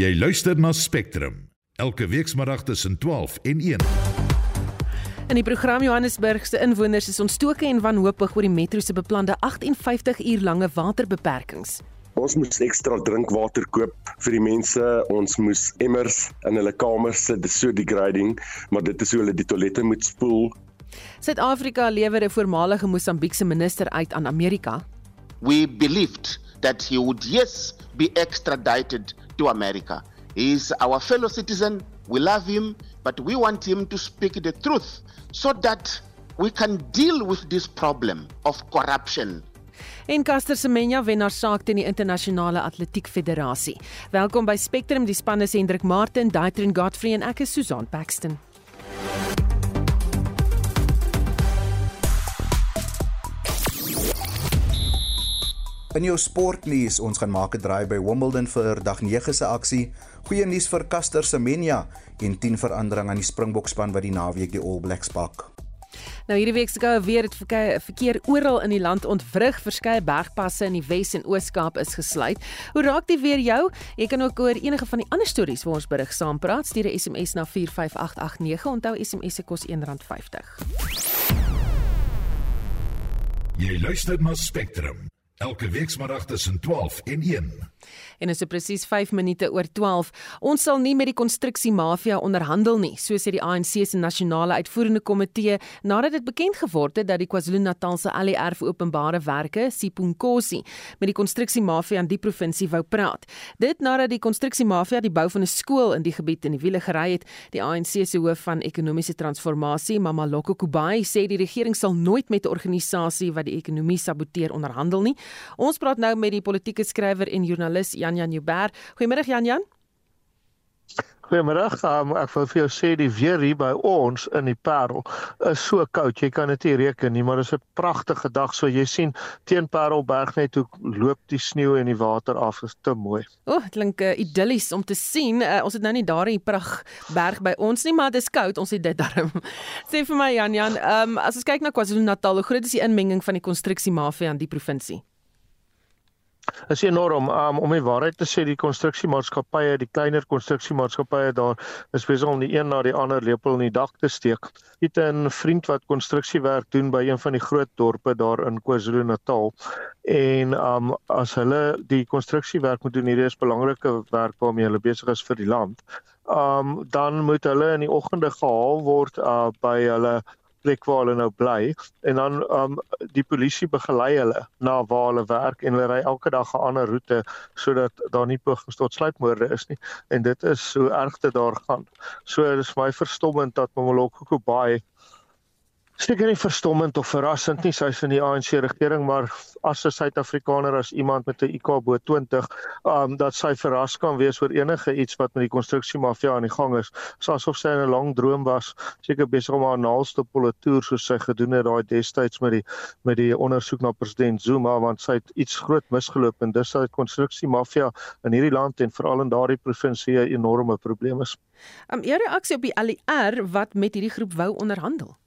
Jy luister na Spectrum elke weekmiddag tussen 12 en 1. In die program Johannesburg se inwoners is ontstoke en wanhoopig oor die metro se beplande 58 uur lange waterbeperkings. Ons moes ekstra drinkwater koop vir die mense. Ons moes emmers in hulle kamers sit. Dit is so degrading, maar dit is hoe hulle die toilette moet spoel. Suid-Afrika lewer 'n voormalige Mosambiekse minister uit aan Amerika. We believed that he would yes be extradited to America. He is our fellow citizen. We love him, but we want him to speak the truth so that we can deal with this problem of corruption. En Caster Semenya wen haar saak teen die internasionale atletiek federasie. Welkom by Spectrum, die spanne se Hendrik Martin, Daitrin Godfrey en ek is Susan Paxton. In jou sportnuus, ons gaan maak 'n draai by Wimbledon vir dag 9 se aksie. Goeie nuus vir Caster Semenya en 10 verandering aan die Springbokspan wat die naweek die All Blacks pak. Nou hierdie week se goue weer het verkeer, verkeer oral in die land ontwrig. Verskeie bergpasse in die Wes en Oos-Kaap is gesluit. Hoe raak dit weer jou? Jy kan ook oor enige van die ander stories waar ons berig saam praat. Stuur 'n SMS na 45889. Onthou SMS se kos R1.50. Jy luister na Spectrum elke weekmiddag tussen 12 en 1. En is presies 5 minute oor 12. Ons sal nie met die konstruksiemafia onderhandel nie, so sê die ANC se nasionale uitvoerende komitee nadat dit bekend geword het dat die KwaZulu-Natal se ALR vir openbare werke, Sipunkosi, met die konstruksiemafia in die provinsie wou praat. Dit nadat die konstruksiemafia die bou van 'n skool in die gebied in die wiele gery het, die ANC se hoof van ekonomiese transformasie, Mamaloko Kubai, sê die regering sal nooit met 'n organisasie wat die ekonomie saboteer onderhandel nie. Ons praat nou met die politieke skrywer en joernalis Jan Jan Joubert. Goeiemôre Jan Jan. Goeiemôre. Um, ek wil vir jou sê die weer hier by ons in die Parel is so koud. Jy kan dit nie reken nie, maar dit is 'n pragtige dag. So jy sien teen Parelberg net hoe loop die sneeu en die water af. Dit is te mooi. O, oh, dit klink uh, idillies om te sien. Uh, ons het nou nie daar in die prag berg by ons nie, maar dit is koud. Ons het dit darm. sê vir my Jan Jan, um, as ons kyk na KwaZulu-Natal, hoe groot is die inmenging van die konstruksiemafia in die provinsie? Is enorm um, om die waarheid te sê die konstruksiemaatskappye die kleiner konstruksiemaatskappye daar is besig om die een na die ander lepel in die dak te steek. Het 'n vriend wat konstruksiewerk doen by een van die groot dorpe daar in KwaZulu-Natal en um, as hulle die konstruksiewerk moet doen hierdie is belangrike werk waarmee hulle besig is vir die land. Um, dan moet hulle in die oggende gehaal word uh, by hulle plek waar hulle nou bly en dan um die polisie begelei hulle na waar hulle werk en hulle ry elke dag 'n ander roete sodat daar nie pogings tot sluipmoorde is nie en dit is so erg dit daar gaan. So dit is my verstommend dat Momoloko Bay seker nie verstommend of verrassend nie sy's in die ANC regering maar as 'n Suid-Afrikaner as iemand met 'n IQ bo 20 um dat sy verras kan wees oor enige iets wat met die konstruksiemafia aan die gang is so asof sy in 'n lang droom was seker besig om haar naalste politoer soos sy gedoen het daai destyds met die met die ondersoek na president Zuma want sy het iets groot misgeloop en dis dat die konstruksiemafia in hierdie land en veral in daardie provinsie 'n enorme probleem is. Um jou reaksie op die ALR wat met hierdie groep wou onderhandel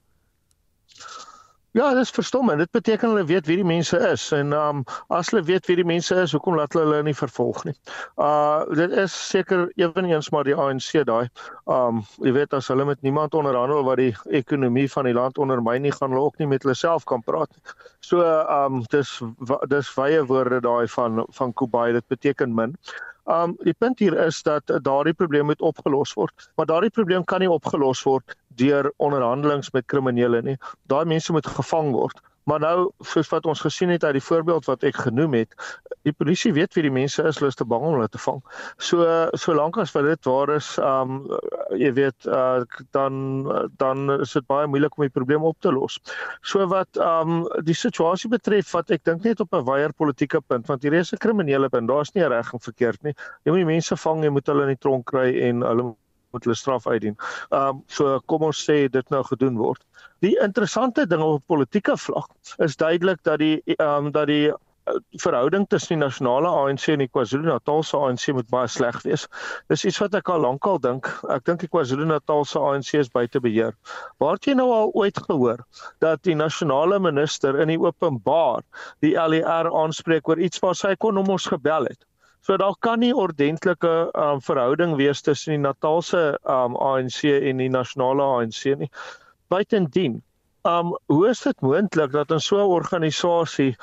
Ja, dit is verstommend. Dit beteken hulle weet wie die mense is en um as hulle weet wie die mense is, hoekom laat hulle hulle nie vervolg nie. Uh dit is seker eweneens maar die ANC daai. Um jy weet as hulle met niemand onderhandel wat die ekonomie van die land ondermyn nie, gaan hulle ook nie met hulle self kan praat nie. So um dis dis wye woorde daai van van Kubai. Dit beteken min. Um die punt hier is dat daardie probleem moet opgelos word, maar daardie probleem kan nie opgelos word deur onderhandelinge met kriminele nie. Daai mense moet gevang word. Maar nou soos wat ons gesien het uit die voorbeeld wat ek genoem het, die polisie weet wie die mense is, hulle is te bang om hulle te vang. So solank as wat dit waar is, um jy weet uh, dan dan is dit baie moeilik om die probleem op te los. So wat um die situasie betref wat ek dink net op 'n wyeer politieke punt want hier is 'n kriminele punt, daar's nie reg en verkeerd nie. Jy moet die mense vang, jy moet hulle in die tronk kry en hulle moet hulle straf uitdien. Ehm um, so kom ons sê dit nou gedoen word. Die interessante ding op politieke vlak is duidelik dat die ehm um, dat die eh, verhouding tussen die nasionale ANC en die KwaZulu-Natalse ANC moet baie sleg wees. Dis iets wat ek al lankal dink. Ek dink die KwaZulu-Natalse ANC is buite beheer. Waar het jy nou al ooit gehoor dat die nasionale minister in die openbaar die LER aanspreek oor iets waar sy kon hom ons gebel het? So daar kan nie ordentlike um, verhouding wees tussen die Natalse um, ANC en die nasionale ANC nie. Buitendien, um hoe is dit moontlik dat in so 'n organisasie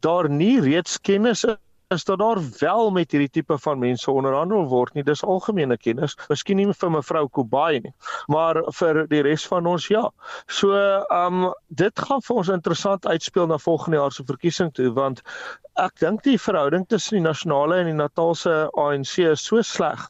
daar nie reeds kennis is dat daar wel met hierdie tipe van mense onderhandel word nie. Dis algemene kennis. Miskien nie vir mevrou Kubai nie, maar vir die res van ons ja. So, ehm um, dit gaan vir ons interessant uitspeel na volgende jaar se verkiesing toe want ek dink die verhouding tussen die nasionale en die Natalse ANC is so sleg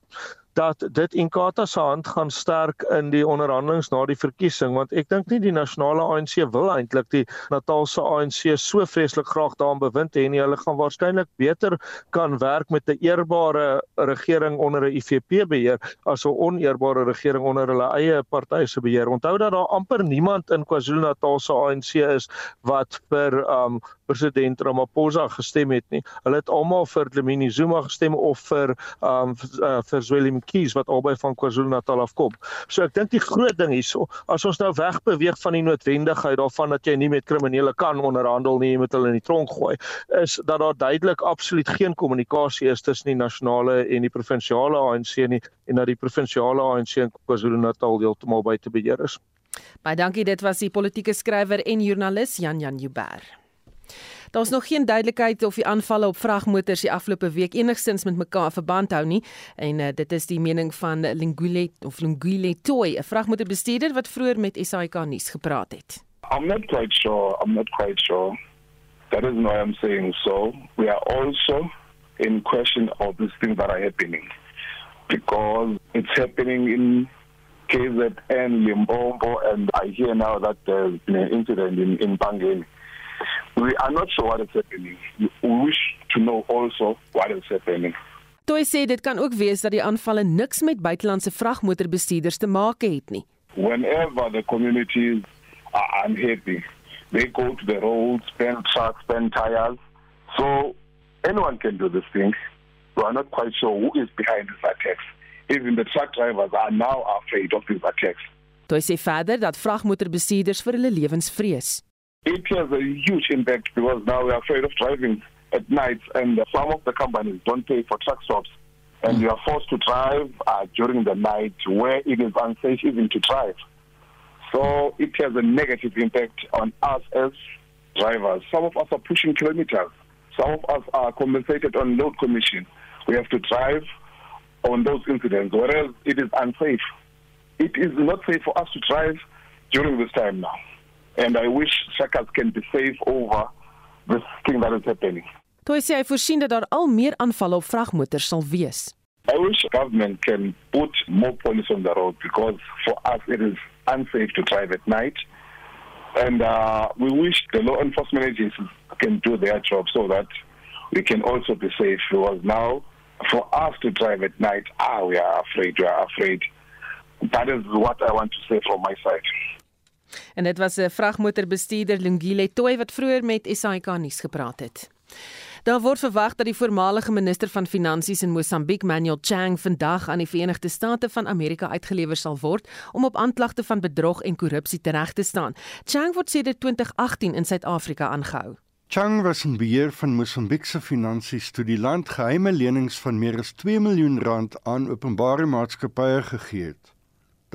dat dit Inkatha se hand gaan sterk in die onderhandelinge na die verkiesing want ek dink nie die nasionale ANC wil eintlik die Natalse ANC so vreeslik graag daarin bewind hê nie. Hulle gaan waarskynlik beter kan werk met 'n eerbare regering onder 'n IFP beheer as 'n oneerbare regering onder hulle eie party se beheer. Onthou dat daar amper niemand in KwaZulu-Natal se ANC is wat vir um president Ramaphosa gestem het nie hulle het almal vir Lemini Zuma gestem of vir um uh, vir Zweli Kies wat albei van KwaZulu-Natal afkom. So ek dink die groot ding hierso, as ons nou wegbeweeg van die noodwendigheid daarvan dat jy nie met kriminele kan onderhandel nie, jy moet hulle in die tronk gooi, is dat daar duidelik absoluut geen kommunikasie is tussen die nasionale en die provinsiale ANC nie en dat die provinsiale ANC in KwaZulu-Natal heeltemal buite beheer is. Baie dankie, dit was die politieke skrywer en joernalis Jan Jan Jubber. Daar's nog geen duidelikheid of die aanvalle op vragmotors die afgelope week enigstens met mekaar verband hou nie en uh, dit is die mening van Lingule of Lingule Toy, 'n vragmotorbestuurder wat vroeër met SAK nuus gepraat het. I'm not quite sure. I'm not quite sure. That is why I'm saying so. We are also in question of these things that are happening because it's happening in KZN, Limpopo, and I hear now that there's been an incident in, in Pangeni. We are not sure what is happening. We wish to know also what is happening. Toe sê dit kan ook wees dat die aanvalle niks met buitelandse vragmotorbestuurders te maak het nie. Whenever the communities are unhappy, they go to the roads, spend trucks, spend tires. So anyone can do this thing. We are not quite sure who is behind these attacks. Even the truck drivers are now afraid of these attacks. Toe sê verder dat vragmotorbestuurders vir hulle lewens vrees. It has a huge impact because now we're afraid of driving at night and some of the companies don't pay for truck stops and mm. you are forced to drive uh, during the night where it is unsafe even to drive. So it has a negative impact on us as drivers. Some of us are pushing kilometers. Some of us are compensated on load commission. We have to drive on those incidents, whereas it is unsafe. It is not safe for us to drive during this time now. And I wish Shakas can be safe over this thing that is happening. Toe sê hy voorsien dat daar al meer aanvalle op vragmotors sal wees. I wish government can put more police on the road because for us it is unsafe to drive at night. And uh, we wish the law enforcement agencies can do their job so that we can also be safe. Because now, for us to drive at night, ah, we are afraid, we are afraid. That is what I want to say from my side. En dit was 'n vragmotorbestuurder Lungile Toy wat vroeër met SAK nuus gepraat het. Daar word verwag dat die voormalige minister van Finansies in Mosambiek, Manuel Chang, vandag aan die Verenigde State van Amerika uitgelewer sal word om op aanklagte van bedrog en korrupsie tereg te staan. Chang word sedert 2018 in Suid-Afrika aangehou. Chang was in beheer van Mosambiek se finansies toe die land geheime lenings van meer as 2 miljoen rand aan openbare maatskappye gegee het.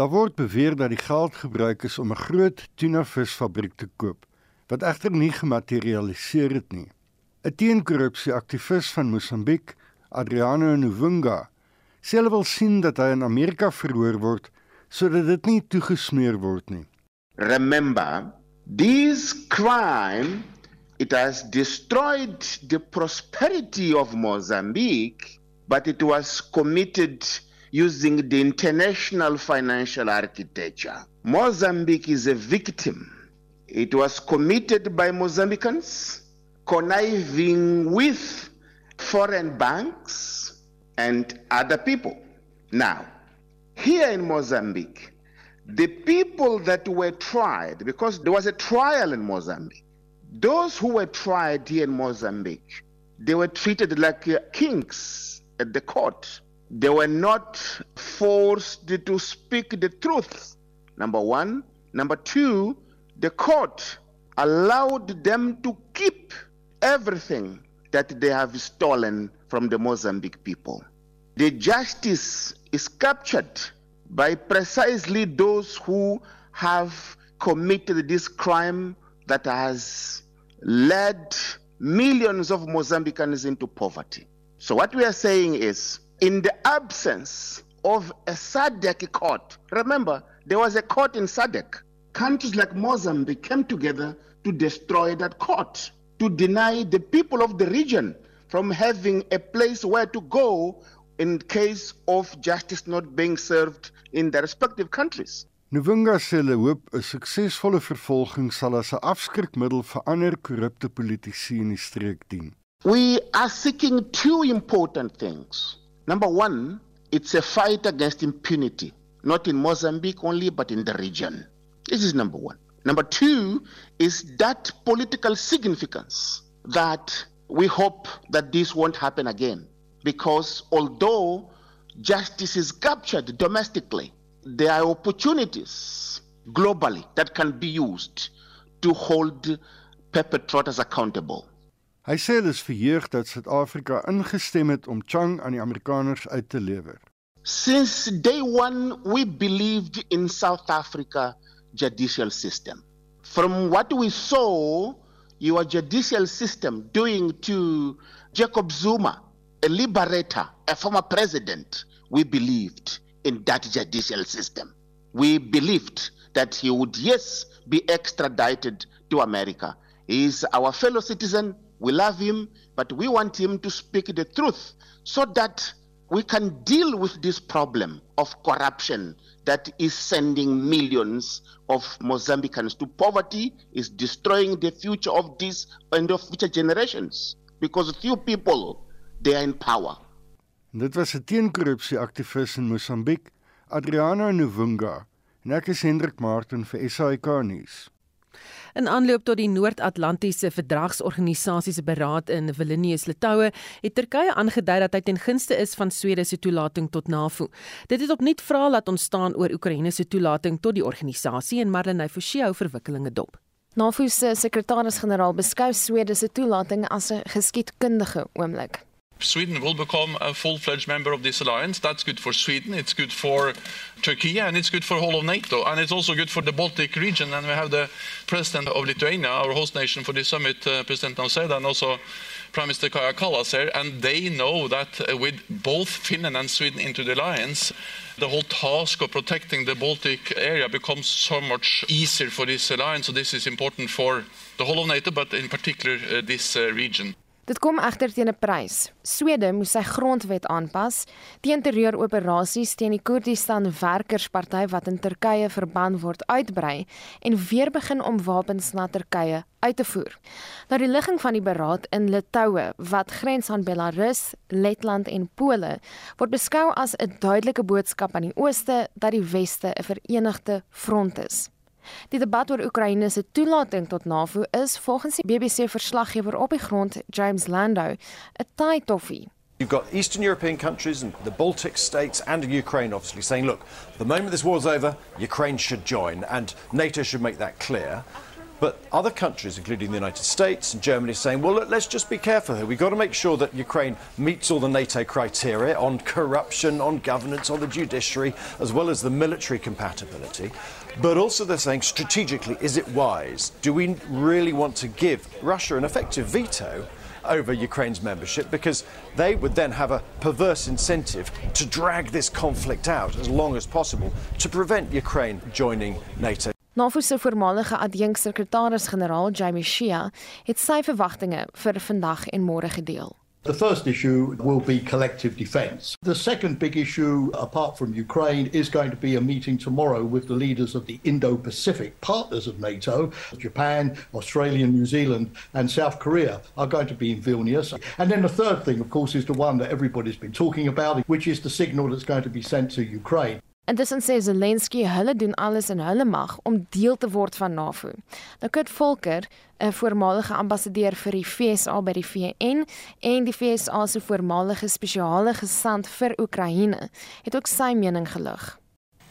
Daar word beweer dat die geld gebruik is om 'n groot tuna visfabriek te koop, wat egter nie gematerialiseer het nie. 'n Teenkorrupsie aktivis van Mosambiek, Adriano Nuvunga, sê hy wil sien dat hy in Amerika verhoor word sodat dit nie toegesmeer word nie. Remember, this crime it has destroyed the prosperity of Mozambique, but it was committed using the international financial architecture. Mozambique is a victim. It was committed by Mozambicans, conniving with foreign banks and other people. Now, here in Mozambique, the people that were tried, because there was a trial in Mozambique, those who were tried here in Mozambique, they were treated like kings at the court they were not forced to speak the truth. Number one. Number two, the court allowed them to keep everything that they have stolen from the Mozambique people. The justice is captured by precisely those who have committed this crime that has led millions of Mozambicans into poverty. So, what we are saying is, in the absence of a SADC court, remember, there was a court in SADC. Countries like Mozambique came together to destroy that court, to deny the people of the region from having a place where to go in case of justice not being served in their respective countries. Nuvunga sê hulle hoop 'n suksesvolle vervolging sal as 'n afskrikmiddel vir ander korrupte politici in die streek dien. We are seeking two important things. Number 1, it's a fight against impunity, not in Mozambique only but in the region. This is number 1. Number 2 is that political significance that we hope that this won't happen again because although justice is captured domestically there are opportunities globally that can be used to hold perpetrators accountable. Hy sê dit is verheug dat Suid-Afrika ingestem het om Chang aan die Amerikaners uit te lewer. Since day one we believed in South Africa judicial system. From what we saw your judicial system doing to Jacob Zuma, a liberator, a former president, we believed in that judicial system. We believed that he would, yes, be extradited to America. He is our fellow citizen. We love him, but we want him to speak the truth so that we can deal with this problem of corruption that is sending millions of Mozambicans to poverty, is destroying the future of this and of future generations because few people they are in power. Dit was 'n teenkorrupsie aktivis in Mosambiek, Adriana Nuvunga, en ek is Hendrik Martin vir SAK nuus. In aanloop tot die Noord-Atlantiese Verdragsorganisasie se beraad in Vilnius, Litouwe, het Turkye aangedui dat hy ten gunste is van Swede se toelating tot NAVO. Dit het opnuut vrae laat ontstaan oor Oekraïne se toelating tot die organisasie en Marlenae Forsie hou verwikkelinge dop. NAVO se sekretaris-generaal beskou Swede se toelating as 'n geskiedkundige oomblik. Sweden will become a full-fledged member of this alliance. That's good for Sweden, it's good for Turkey, and it's good for the whole of NATO. And it's also good for the Baltic region. And we have the president of Lithuania, our host nation for this summit, uh, President Nauseda, and also Prime Minister Kaja Kallas here. And they know that uh, with both Finland and Sweden into the alliance, the whole task of protecting the Baltic area becomes so much easier for this alliance. So this is important for the whole of NATO, but in particular uh, this uh, region. Dit kom egter teen 'n prys. Swede moes sy grondwet aanpas teen terreuroperasies teen die Koerdistan Werkersparty wat in Turkye verban word uitbrei en weer begin om wapens na Turkye uit te voer. Na die ligging van die beraad in Litouwe wat grens aan Belarus, Letland en Pole word beskou as 'n duidelike boodskap aan die ooste dat die weste 'n verenigde front is. Die debat oor Oekraïne se toelating tot NAVO is volgens die BBC verslaggewer op die grond, James Landau, 'n taai toffie. You've got Eastern European countries and the Baltic states and Ukraine obviously saying, look, the moment this war's over, Ukraine should join and NATO should make that clear. But other countries, including the United States and Germany, are saying, well, look, let's just be careful here. We've got to make sure that Ukraine meets all the NATO criteria on corruption, on governance, on the judiciary, as well as the military compatibility. But also, they're saying strategically, is it wise? Do we really want to give Russia an effective veto? Over Ukraine's membership because they would then have a perverse incentive to drag this conflict out as long as possible to prevent Ukraine joining NATO. NAVO se voormalige adjunksekretaris-generaal Jamie Shea het sy verwagtinge vir vandag en môre gedeel. The first issue will be collective defense. The second big issue, apart from Ukraine, is going to be a meeting tomorrow with the leaders of the Indo Pacific partners of NATO. Japan, Australia, New Zealand, and South Korea are going to be in Vilnius. And then the third thing, of course, is the one that everybody's been talking about, which is the signal that's going to be sent to Ukraine. Intussen sê Zelensky hulle doen alles in hulle mag om deel te word van NAVO. Nou Kurt Volker, 'n voormalige ambassadeur vir die FSA by die VN en die FSA se voormalige spesiale gesant vir Oekraïne, het ook sy mening gelig.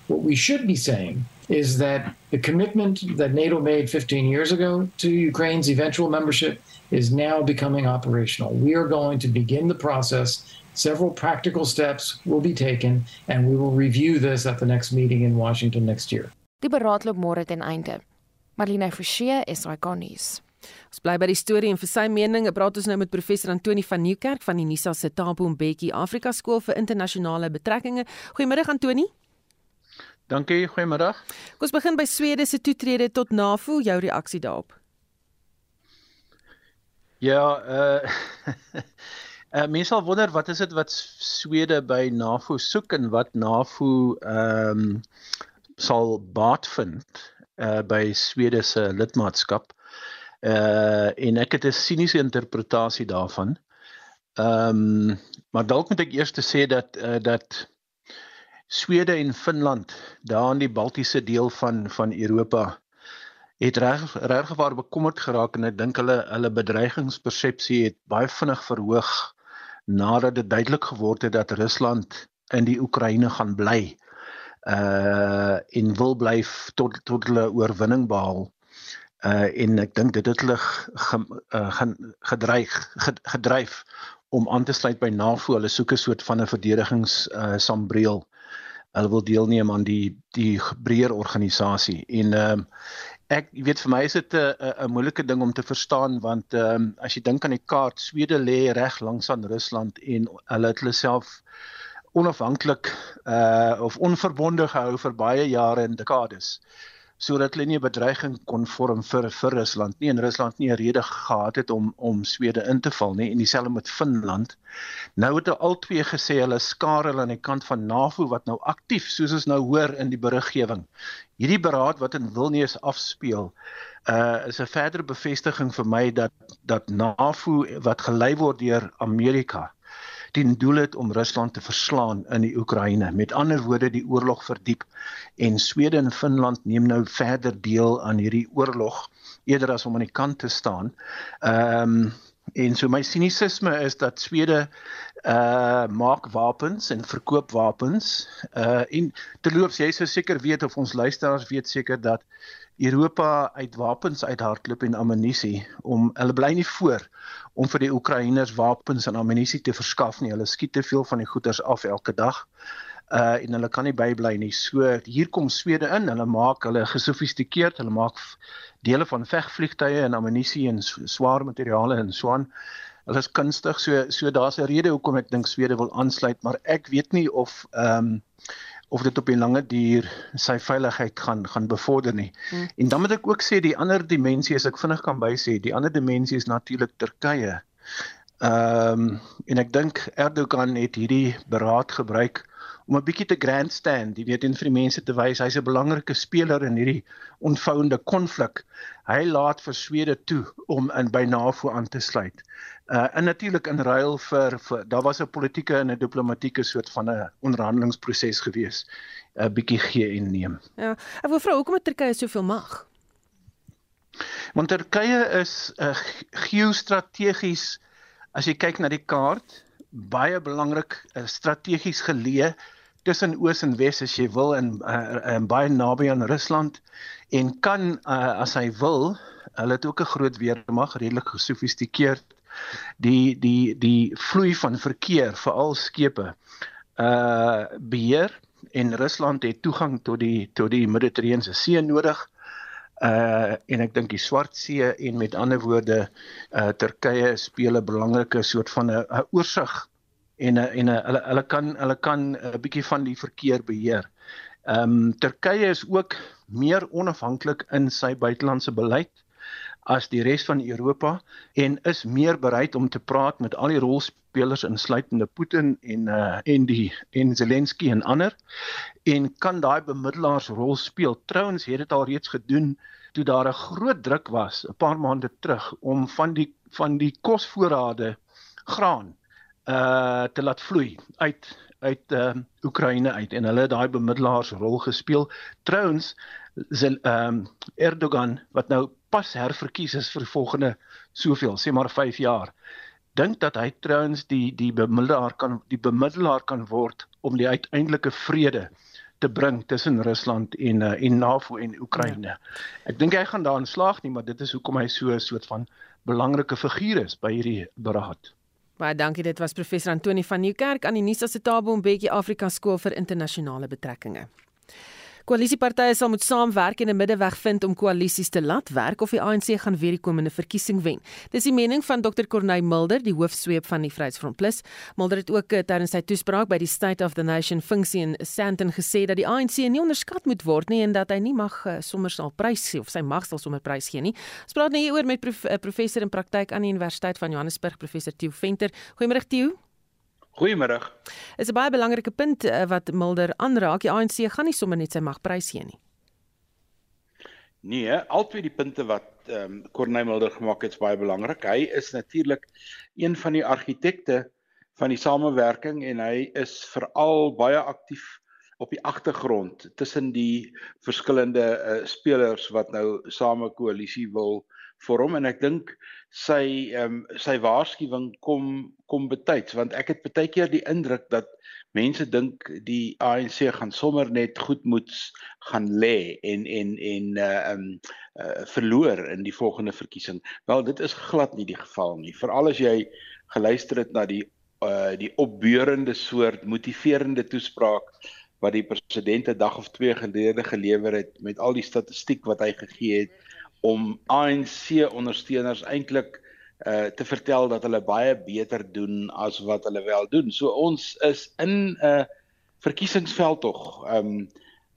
What we should be saying is that the commitment that NATO made 15 years ago to Ukraine's eventual membership is now becoming operational. We are going to begin the process. Several practical steps will be taken, and we will review this at the next meeting in Washington next year. Die beraad loop môre ten einde. Marlene Forsie, SAK nuus. Ons bly by die storie en vir sy mening, praat ons nou met professor Antoni van Nieuwkerk van die Nisa se Tabo Mbeki Afrika Skool vir Internasionale Betrekkinge. Goeiemôre Antoni. Dankie, goeiemôre. Kom ons begin by Swede se toetrede tot NAVO, jou reaksie daarop. Ja, uh Uh, mense sal wonder wat is dit wat Swede by NAVO soek en wat NAVO ehm um, sal baat vind uh by Swede se lidmaatskap. Uh en ek het 'n siniese interpretasie daarvan. Ehm um, maar dalk moet ek eers sê dat uh dat Swede en Finland daar in die Baltiese deel van van Europa het reg regwaar bekommerd geraak en ek dink hulle hulle bedreigingspersepsie het baie vinnig verhoog nadat dit duidelik geword het dat Rusland in die Oekraïne gaan bly uh en wil bly tot tot hulle oorwinning behaal. Uh en ek dink dit het hulle ge, uh, gaan gedreig gedryf om aan te sluit by NAVO. Hulle soek 'n soort van 'n verdedigings uh sambreel. Hulle wil deelneem aan die die breër organisasie en ehm uh, ek weet vir my is dit 'n 'n moeilike ding om te verstaan want ehm um, as jy dink aan die kaart Swede lê reg langs aan Rusland en hulle het hulle self onafhanklik uh of onverbonde gehou vir baie jare en dekades sodat hulle nie 'n bedreiging kon vorm vir vir Rusland nie en Rusland nie 'n rede gehad het om om Swede in te val nie en dieselfde met Finland. Nou het hulle albei gesê hulle skaar hulle aan die kant van NAVO wat nou aktief soos ons nou hoor in die beriggewing. Hierdie beraad wat in Vilnius afspeel uh is 'n verdere bevestiging vir my dat dat NAVO wat gelei word deur Amerika die doel het om Rusland te verslaan in die Oekraïne. Met ander woorde, die oorlog verdiep en Swede en Finland neem nou verder deel aan hierdie oorlog eerder as om aan die kant te staan. Ehm um, en so my sinisisme is dat Swede uh maak wapens en verkoop wapens. Uh en terloops jy sou seker weet of ons luisteraars weet seker dat Europa uit wapens uithardloop en ammunisie om hulle bly nie voor om vir die Oekraïners wapens en ammunisie te verskaf nie. Hulle skiet te veel van die goederes af elke dag. Uh en hulle kan nie bybly nie. So hier kom Swede in. Hulle maak hulle gesofistikeerd. Hulle maak dele van vegvliegtuie en ammunisie en swaar materiale en so aan. Hulle is kunstig. So so daar's 'n rede hoekom ek dink Swede wil aansluit, maar ek weet nie of ehm um, of dit op die lange duur sy veiligheid gaan gaan bevorder nie. Hmm. En dan moet ek ook sê die ander dimensie as ek vinnig kan bysê, die ander dimensie is natuurlik Turkye. Ehm um, en ek dink Erdogan het hierdie beraad gebruik om 'n bietjie te grandstand, jy weet, en vir die mense te wys hy's 'n belangrike speler in hierdie onvouende konflik. Hy laat vir Swede toe om in by NAVO aan te sluit. Uh en natuurlik in ruil vir, vir daar was 'n politieke en 'n diplomatieke soort van 'n onderhandelingsproses gewees. 'n uh, bietjie gee en neem. Ja. Ek wil vra hoekom het Turkye soveel mag? Want Turkye is 'n uh, geostrategies as jy kyk na die kaart, baie belangrik, uh, strategies geleë tussen Oos en Wes as jy wil in uh, uh, baie naby aan Rusland en kan uh, as hy wil, hulle het ook 'n groot weermag, redelik gesofistikeerd die die die vloei van verkeer veral skepe uh beheer en Rusland het toegang tot die tot die Middellandse See nodig uh en ek dink die Swart See en met ander woorde uh Turkye speel 'n belangrike soort van 'n oorsig en 'n en 'n hulle hulle kan hulle kan 'n bietjie van die verkeer beheer. Ehm um, Turkye is ook meer onafhanklik in sy buitelandse beleid as die res van Europa en is meer bereid om te praat met al die rolspelers insluitende Putin en uh en die en Zelensky en ander en kan daai bemiddelaarsrol speel. Trouwens het dit al reeds gedoen toe daar 'n groot druk was 'n paar maande terug om van die van die kosvoorrade graan uh te laat vloei uit uit uh Oekraïne uit en hulle het daai bemiddelaarsrol gespeel. Trouwens ehm um, Erdogan wat nou pas herverkies is vir volgende soveel, sê maar 5 jaar. Dink dat hy trouens die die bemiddelaar kan die bemiddelaar kan word om die uiteindelike vrede te bring tussen Rusland en uh, en NAVO en Oekraïne. Ja. Ek dink hy gaan daarin slaag nie, maar dit is hoekom hy so 'n soort van belangrike figuur is by hierdie beraad. Baie dankie. Dit was professor Antoni van Nieuwkerk aan die Nuus as 'n Tabo en bietjie Afrika skool vir internasionale betrekkinge. Koalisiepartye sal moet saamwerk en 'n middeweg vind om koalisies te laat werk of die ANC gaan weer die komende verkiesing wen. Dis die mening van Dr. Corneil Mulder, die hoofsweep van die Vryheidsfront Plus. Mulder het ook eh, tydens sy toespraak by die State of the Nation funksie in Sandton gesê dat die ANC nie onderskat moet word nie en dat hy nie mag uh, sommer sal prys gee of sy mag sal sommer prys gee nie. Ons praat nou hieroor met prof, uh, professor in praktyk aan die Universiteit van Johannesburg, professor Theo Venter. Goeiemôre Theo. Goeiemôre. Is 'n baie belangrike punt uh, wat Mulder aanraak. Die ANC gaan nie sommer net sy mag prys gee nie. Nee, albei die punte wat ehm um, Corneille Mulder gemaak het is baie belangrik. Hy is natuurlik een van die argitekte van die samewerking en hy is veral baie aktief op die agtergrond tussen die verskillende uh, spelers wat nou same koalisie wil vorm en ek dink sy ehm um, sy waarskuwing kom kom betyds want ek het baie keer die indruk dat mense dink die ANC gaan sommer net goedmoeds gaan lê en en en uh um uh, verloor in die volgende verkiesing. Wel dit is glad nie die geval nie. Veral as jy geluister het na die uh die opbeurende soort motiverende toespraak wat die president 'n dag of twee gelede gelewer het met al die statistiek wat hy gegee het om ANC ondersteuners eintlik uh te vertel dat hulle baie beter doen as wat hulle wel doen. So ons is in 'n uh, verkiesingsveld tog. Um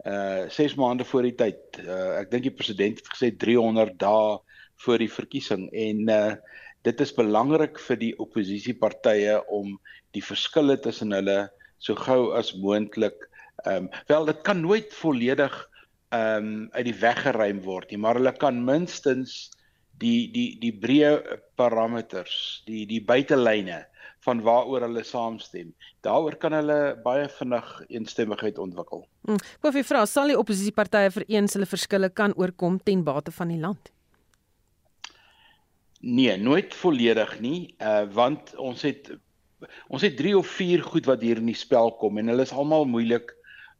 uh 6 maande voor die tyd. Uh ek dink die president het gesê 300 dae voor die verkiesing en uh dit is belangrik vir die oppositiepartye om die verskille tussen hulle so gou as moontlik um wel dit kan nooit volledig ehm um, uit die weg geruim word nie, maar hulle kan minstens die die die breë parameters, die die buitelyne van waaroor hulle saamstem. Daaroor kan hulle baie vinnig eensstemmigheid ontwikkel. Hm, Wat vir vra, sal die oppositiepartye vereens hulle verskille kan oorkom ten bate van die land? Nee, nooit volledig nie, uh want ons het ons het 3 of 4 goed wat hier in die spel kom en hulle is almal moeilik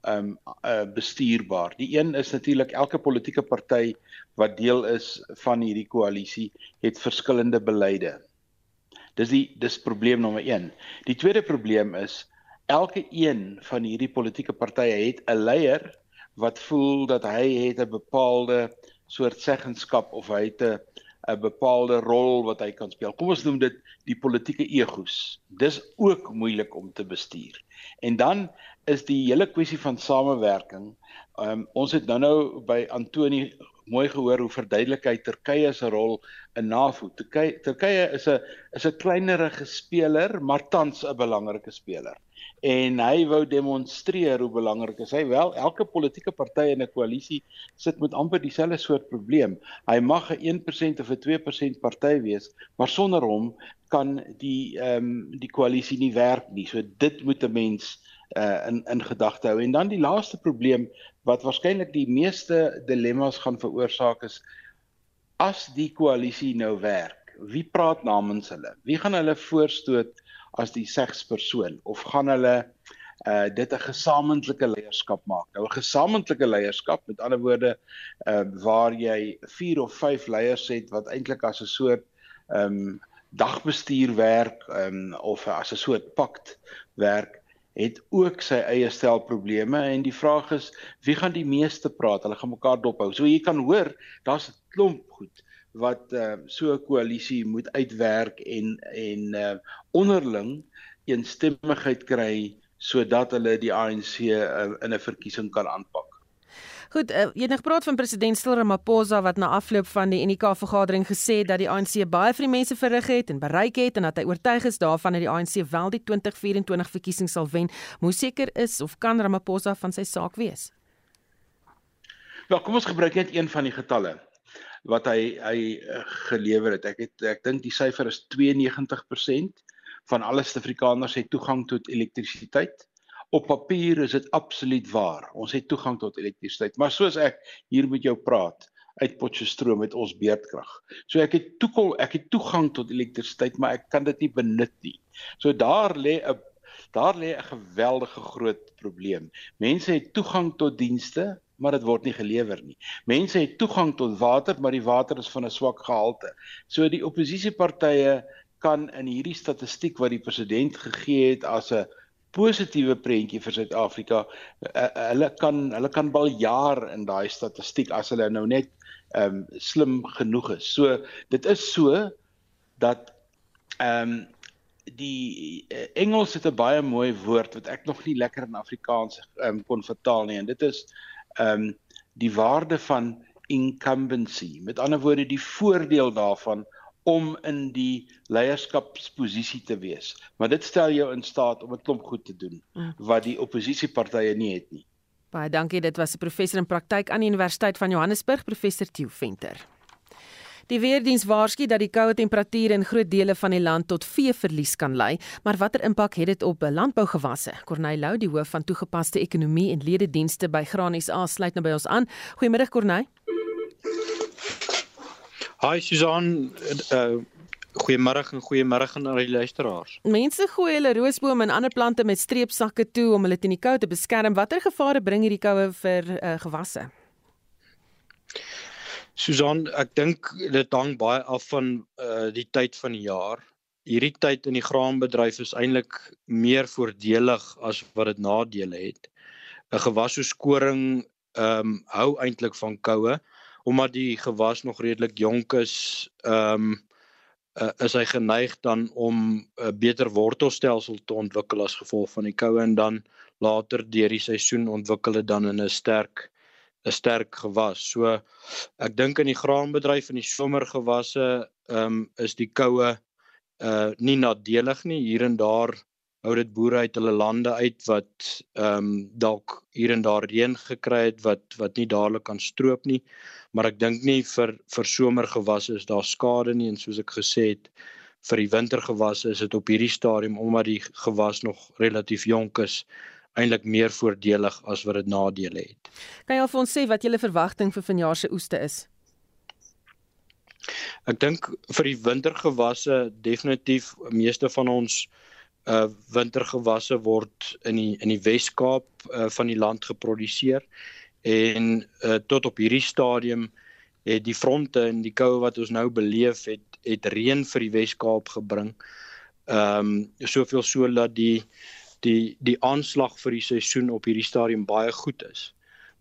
um uh, bestuurbaar. Die een is natuurlik elke politieke party wat deel is van hierdie koalisie het verskillende beleide. Dis die dis probleem nommer 1. Die tweede probleem is elke een van hierdie politieke partye het 'n leier wat voel dat hy het 'n bepaalde soort seggenskap of hy het 'n 'n bepaalde rol wat hy kan speel. Kom ons noem dit die politieke egos. Dis ook moeilik om te bestuur. En dan is die hele kwessie van samewerking. Um, ons het nou-nou by Antoni mooi gehoor hoe verduidelik hy Turkye se rol in NAVO. Turkye Turkye is 'n is 'n kleinerige speler, maar tans 'n belangrike speler. En hy wou demonstreer hoe belangrik is hy. Wel, elke politieke party in 'n koalisie sit met amper dieselfde soort probleem. Hy mag 'n 1% of 'n 2% party wees, maar sonder hom kan die ehm um, die koalisie nie werk nie. So dit moet 'n mens uh in in gedagte hou. En dan die laaste probleem wat waarskynlik die meeste dilemma's gaan veroorsaak is as die koalisie nou werk. Wie praat namens hulle? Wie gaan hulle voorstoot as die segspersoon of gaan hulle uh dit 'n gesamentlike leierskap maak. Nou 'n gesamentlike leierskap, met ander woorde, uh waar jy 4 of 5 leiers het wat eintlik as 'n soort um dagbestuur werk um of as 'n soort pakt werk het ook sy eie stel probleme en die vraag is wie gaan die meeste praat? Hulle gaan mekaar dophou. So jy kan hoor, daar's 'n klomp goed wat uh, so 'n koalisie moet uitwerk en en uh, onderling eensstemmigheid kry sodat hulle die ANC uh, in 'n verkiesing kan aanpak. Goed, uh, jy het nog gepraat van president Cyril Ramaphosa wat na afloop van die UNIKA vergadering gesê het dat die ANC baie vir die mense verrig het en bereik het en dat hy oortuig is daarvan dat die ANC wel die 2024 verkiesing sal wen. Hoe seker is of kan Ramaphosa van sy saak wees? Wel, kom ons gebruik net een van die getalle wat hy hy uh, gelewer het. Ek het ek dink die syfer is 92% van alle Suid-Afrikaners het toegang tot elektrisiteit op papier is dit absoluut waar. Ons het toegang tot elektrisiteit, maar soos ek hier met jou praat uit Potchefstroom met ons beerdkrag. So ek het toekom ek het toegang tot elektrisiteit, maar ek kan dit nie benut nie. So daar lê 'n Daar lê 'n geweldige groot probleem. Mense het toegang tot dienste, maar dit word nie gelewer nie. Mense het toegang tot water, maar die water is van 'n swak gehalte. So die oppositiepartye kan in hierdie statistiek wat die president gegee het as 'n positiewe prentjie vir Suid-Afrika, uh, hulle kan hulle kan bal jaar in daai statistiek as hulle nou net ehm um, slim genoeg is. So dit is so dat ehm um, die uh, Engels het 'n baie mooi woord wat ek nog nie lekker in Afrikaans um, kon vertaal nie en dit is ehm um, die waarde van incumbency. Met ander woorde die voordeel daarvan om in die leierskapsposisie te wees. Maar dit stel jou in staat om 'n klomp goed te doen mm. wat die oppositiepartye nie het nie. Baie dankie. Dit was 'n professor in praktyk aan die Universiteit van Johannesburg, professor Tieu Venter. Die weerdiens waarsku dat die koue temperature in groot dele van die land tot veeverlies kan lei, maar watter impak het dit op landbougewasse? Corneil Lou, die hoof van toegepaste ekonomie en lededienste by Graan SA, sluit nou by ons aan. Goeiemôre Corneil. Hi Susan, uh goeiemôre en goeiemôre aan al die luisteraars. Mense gooi hulle roosbome en ander plante met streepsakke toe om hulle teen die koue te beskerm. Watter gevare bring hierdie koue vir uh, gewasse? Susan, ek dink dit hang baie af van uh die tyd van die jaar. Hierdie tyd in die graanbedryf is eintlik meer voordelig as wat dit nadele het. 'n Gewas so skoring ehm um, hou eintlik van koue omdat die gewas nog redelik jonk is, ehm um, uh, is hy geneig dan om 'n uh, beter wortelstelsel te ontwikkel as gevolg van die koue en dan later deur die seisoen ontwikkel dit dan in 'n sterk 'n sterk gewas. So ek dink in die graanbedryf en die somergewasse ehm um, is die koue uh nie nadelig nie hier en daar hou dit boere uit hulle lande uit wat ehm um, dalk hier en daar reën gekry het wat wat nie dadelik kan stroop nie. Maar ek dink nie vir vir somergewasse is daar skade nie en soos ek gesê het vir die wintergewasse is dit op hierdie stadium omdat die gewas nog relatief jonk is eintlik meer voordelig as wat dit nadele het. Kan jy al vir ons sê wat julle verwagting vir vanjaar se oeste is? Ek dink vir die wintergewasse definitief meeste van ons uh wintergewasse word in die in die Wes-Kaap uh van die land geproduseer en uh tot op hierdie stadium het die fronte en die koue wat ons nou beleef het het reën vir die Wes-Kaap gebring. Ehm um, soveel so dat die die die aanslag vir die seisoen op hierdie stadium baie goed is.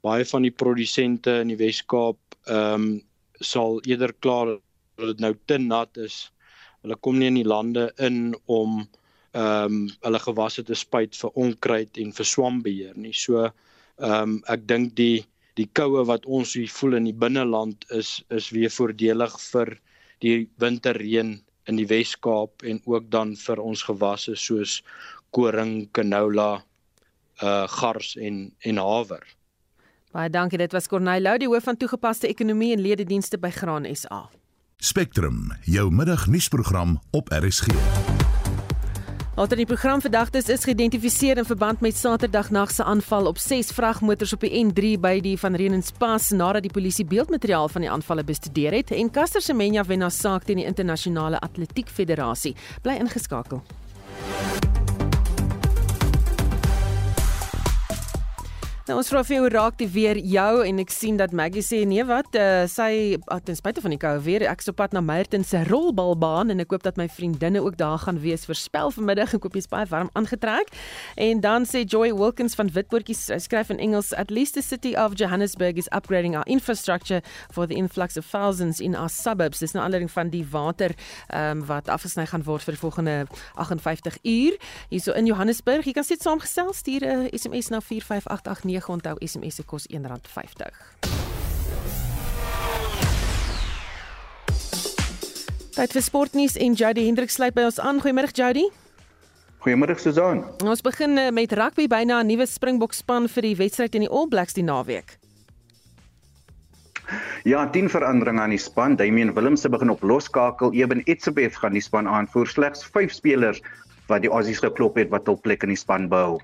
Baie van die produsente in die Wes-Kaap ehm um, sal eerder klaar dat dit nou te nat is. Hulle kom nie in die lande in om ehm um, hulle gewasse te spuit vir onkruid en vir swambeheer nie. So ehm um, ek dink die die koue wat ons hier voel in die binneland is is weer voordelig vir die winterreën in die Wes-Kaap en ook dan vir ons gewasse soos koring, canola, uh gars en en haver. Baie dankie. Dit was Corneil Lou, die hoof van toegepaste ekonomie en lededienste by Graan SA. Spectrum, jou middagnuusprogram op RSG. Alter die program verdagtes is geïdentifiseer in verband met Saterdagnag se aanval op 6 vragmotors op die N3 by die Van Reenenspas nadat die polisie beeldmateriaal van die aanvalle bestudeer het en Caster Semenya wen na saak teen die internasionale atletiek federasie. Bly ingeskakel. Nou ons vra vir hoe raak die weer jou en ek sien dat Maggie sê nee wat uh, sy ah, ten spyte van die koue weer ek is op pad na Merton se rolbalbaan en ek hoop dat my vriendinne ook daar gaan wees vir spel vanmiddag. Ek hoop jy's baie warm aangetrek. En dan sê Joy Wilkins van Witpoortjies skryf in Engels at least the city of Johannesburg is upgrading our infrastructure for the influx of thousands in our suburbs. Dis nou aanleiding van die water um, wat afgesny gaan word vir die volgende 58 uur. Hierso in Johannesburg jy kan sit saamgestel stuur 'n SMS na 45889 9 onthou SMS se kos R1.50. Tyd vir sportnuus en Jody Hendrik sluit by ons aan. Goeiemôre Jody. Goeiemôre Susan. Ons begin eh, met rugby byna 'n nuwe Springbok span vir die wedstryd in die All Blacks die naweek. Ja, 10 veranderinge aan die span. Damian Willemse begin op loskakel. Eben Etzebeth gaan die span aanvoer. Slegs 5 spelers wat die Aussies geklop het wat hul plek in die span behou.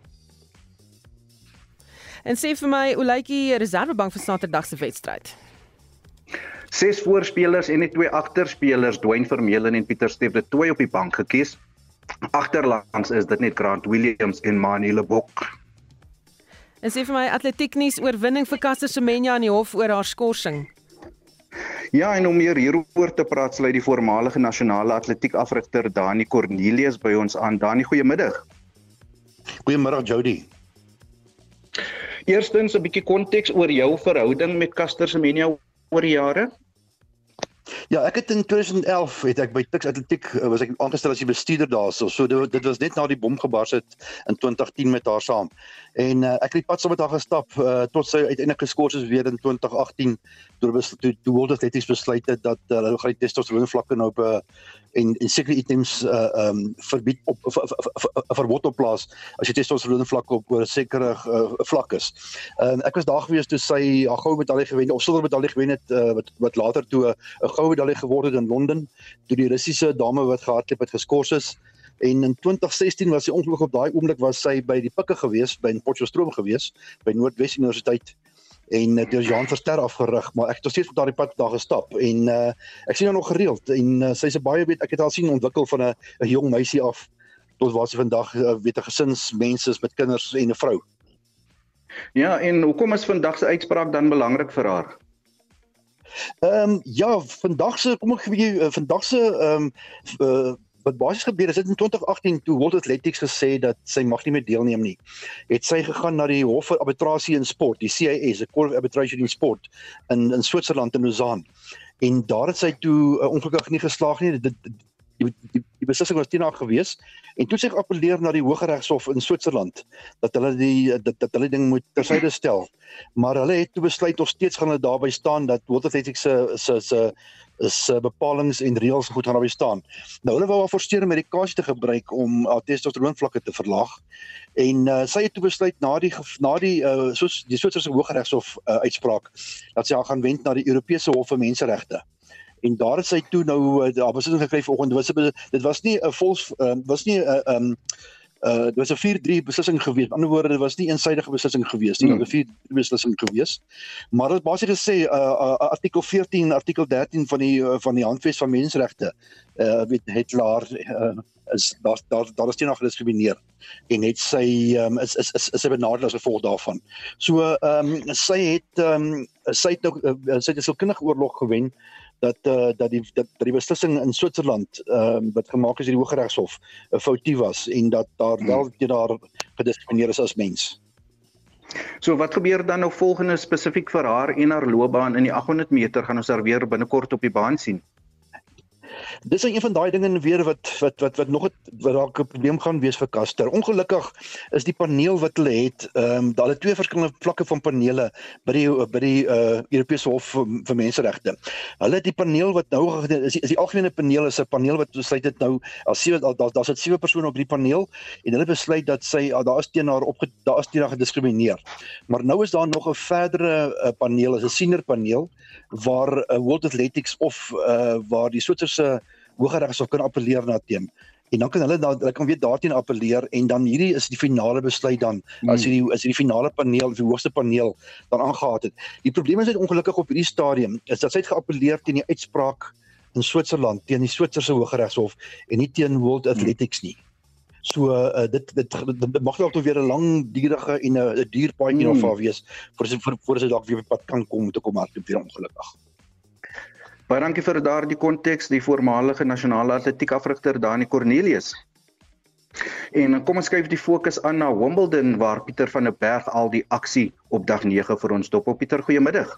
En sê vir my, hoe lyk die reservebank vir Saterdag se wedstryd? Ses voorspelers en net twee agterspelers, Dwayne Vermeulen en Pieter Steef, het twee op die bank gekies. agterlangs is dit net Grant Williams en Manile Bok. En sê vir my atletiek nuus oorwinning vir Caster Semenya aan die hof oor haar skorsing. Ja, en om meer hieroor te praat, sluit die voormalige nasionale atletiek afrigter Dani Cornelius by ons aan. Dani, goeiemiddag. Goeiemôre Jody. Eerstens 'n bietjie konteks oor jou verhouding met Caster Semenya oor die jare. Ja, ek het in 2011 het ek by Tuks Atletiek eh, was ek aangestel as die bestuurder daarso. So dit, dit was net na die bom gebars het in 2010 met haar saam. En uh, ek het pad saam met haar gestap uh, tot sy uiteindelik geskort is weer in 2018 toe toe toe World Athletics besluit het dat uh, hulle gaan die testosteron vlakke nou op 'n uh, en en sekere items uh um verbied op verbod op plaas as jy testosteron vlakke op 'n sekere uh, vlak is. En ek was daar gewees toe sy haar goue medalje gewen of silwer medalje gewen het uh, wat wat later toe 'n goue medalje geword het in Londen toe die Russiese dame wat gehardloop het geskort is. En in 2016 was sy ongelukkig op daai oomblik was sy by die pikke gewees by Potchefstroom gewees by Noordwes Universiteit en uh, deur Jean Verster afgerig, maar ek het nog steeds op daardie pad daar gestap en uh, ek sien haar nog gereeld en uh, sy's 'n baie weet ek het haar sien ontwikkel van 'n 'n jong meisie af tot waar sy vandag uh, weet 'n gesinsmens is met kinders en 'n vrou. Ja, en hoekom is vandag se uitspraak dan belangrik vir haar? Ehm um, ja, vandag se kom ek vir jou vandag se ehm um, uh, wat basies gebeur is dit in 2018 toe World Athletics gesê dat sy mag nie meer deelneem nie. Het sy gegaan na die Hof vir Arbitrasie in Sport, die CIS, the Court of Arbitration in Sport in in Switserland in Lausanne. En daar het sy toe uh, ongelukkig nie geslaag nie. Dit die die, die beslissing was teen haar gewees en toe sy geappeleer na die Hooggeregshof in Switserland dat hulle die dat, dat hulle ding moet tersyde stel. Maar hulle het toe besluit of steeds gaan hulle daarby staan dat World Athletics se se se is uh, bepalinge en reëls goed gaan daarby staan. Nou hulle wou haar forceer om medikasie te gebruik om haar testosteron vlakke te verlaag. En uh, sy het toe besluit na die na die uh, soos die Switserse Hooggeregshof uh, uitspraak dat sy gaan wend na die Europese Hof vir Menseregte en daar het sy toe nou daar was dit gekry vanoggend dit was nie 'n vols uh, was nie 'n uh, um uh dit was 'n 4-3 beslissing gewees. Aan die ander woorde, dit was nie eensidedige beslissing gewees nie, hmm. 'n 4-3 beslissing gewees. Maar dit basies gesê uh, uh artikel 14 artikel 13 van die uh, van die Handves van Menseregte uh weet het laar uh, is daar daar daar is teen nog gediskrimineer en het sy um, is is is is sy benadeel as gevolg daarvan. So ehm um, sy het ehm um, sy het nou uh, sy het 'n sielkundige oorlog gewen dat uh, dat die dat, dat die beslissing in Switserland ehm uh, wat gemaak is deur die Hooggeregshof 'n foutief was en dat daar wel hmm. teen haar gediskrimineer is as mens. So wat gebeur dan nou volgende spesifiek vir haar en haar loopbaan in die 800 meter gaan ons haar weer binnekort op die baan sien? Dis een van daai dinge weer wat wat wat wat nog 'n wat dalk 'n probleem gaan wees vir Caster. Ongelukkig is die paneel wat hulle het, ehm um, daar het twee verskillende vlakke van panele by die by die uh Europese Hof vir, vir Menseregte. Hulle het die paneel wat nou is die, is die algemene paneel is 'n paneel wat besluit dit nou as sewe daar daar's dit sewe persone op die paneel en hulle besluit dat sy ah, daar is teen haar op daar is teen haar gediskrimineer. Maar nou is daar nog 'n verdere uh, paneel, 'n senior paneel waar uh, World Athletics of uh waar die Switserse Hooggeregshof kan appeleer na teen. En dan kan hulle dan hulle kan weer daarteen appeleer en dan hierdie is die finale besluit dan hmm. as hierdie is hierdie finale paneel, die hoogste paneel dan aangehaat het. Die probleem is net ongelukkig op hierdie stadium is dat sy het geappeleer teen die uitspraak in Switserland teen die Switserse Hooggeregshof en nie teen World hmm. Athletics nie. So uh, dit, dit dit mag dalk weer 'n langdurige en 'n duur paadjie hmm. of wees vir vir vir sy dalk weer op pad kan kom te kom hardloop weer ongelukkig. Baie dankie vir daardie konteks, die voormalige nasionale atletiek afrigter Dani Cornelius. En kom ons skuif die fokus aan na Wimbledon waar Pieter van der Berg al die aksie op dag 9 vir ons dop. Pieter, goeiemiddag.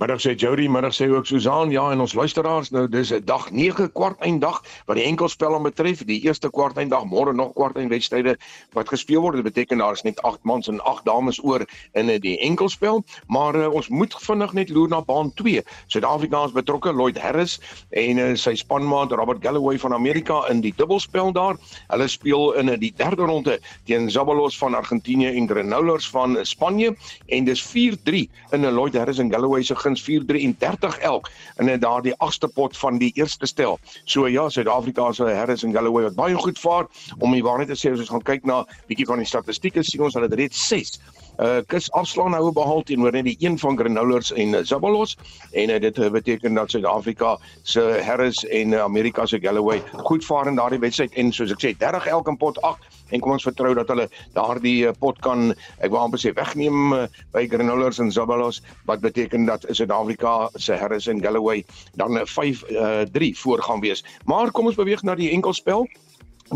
Middag sê Jody, middag sê ook Susan. Ja, en ons luisteraars, nou dis 'n dag 9 kwarteindag wat die enkelspel aan betref. Die eerste kwarteindag, môre nog kwarteinwedstryde wat gespeel word. Dit beteken daar is net 8 mans en 8 dames oor in die enkelspel, maar uh, ons moet vinnig net loer na baan 2. Suid-Afrikaans betrokke Lloyd Harris en uh, sy spanmaat Robert Galloway van Amerika in die dubbelspel daar. Hulle speel in uh, die derde ronde teen Zabalos van Argentinië en Granollers van Spanje en dis 4-3 in 'n Lloyd Harris en Galloway se guns 433 elk in daardie agste pot van die eerste stel. So ja, Suid-Afrika se Harris en Galloway wat baie goed vaar. Om die waarheid te sê as ons gaan kyk na bietjie van die statistieke sien ons hulle het reeds 6 uh, kus afslaan nou behaal teenoor net die een van Granollers en uh, Zabalos en uh, dit uh, beteken dat Suid-Afrika se Harris en uh, Amerika se Galloway goed vaar in daardie wedstryd. En soos ek sê 30 elke pot 8 en kom ons vertrou dat hulle daardie uh, pot kan ek wil amper sê wegneem uh, by Granollers en Zabalos wat beteken dat Suid-Afrika se Harris en Galloway dan 5-3 uh, uh, voor gaan wees. Maar kom ons beweeg na die enkelspel.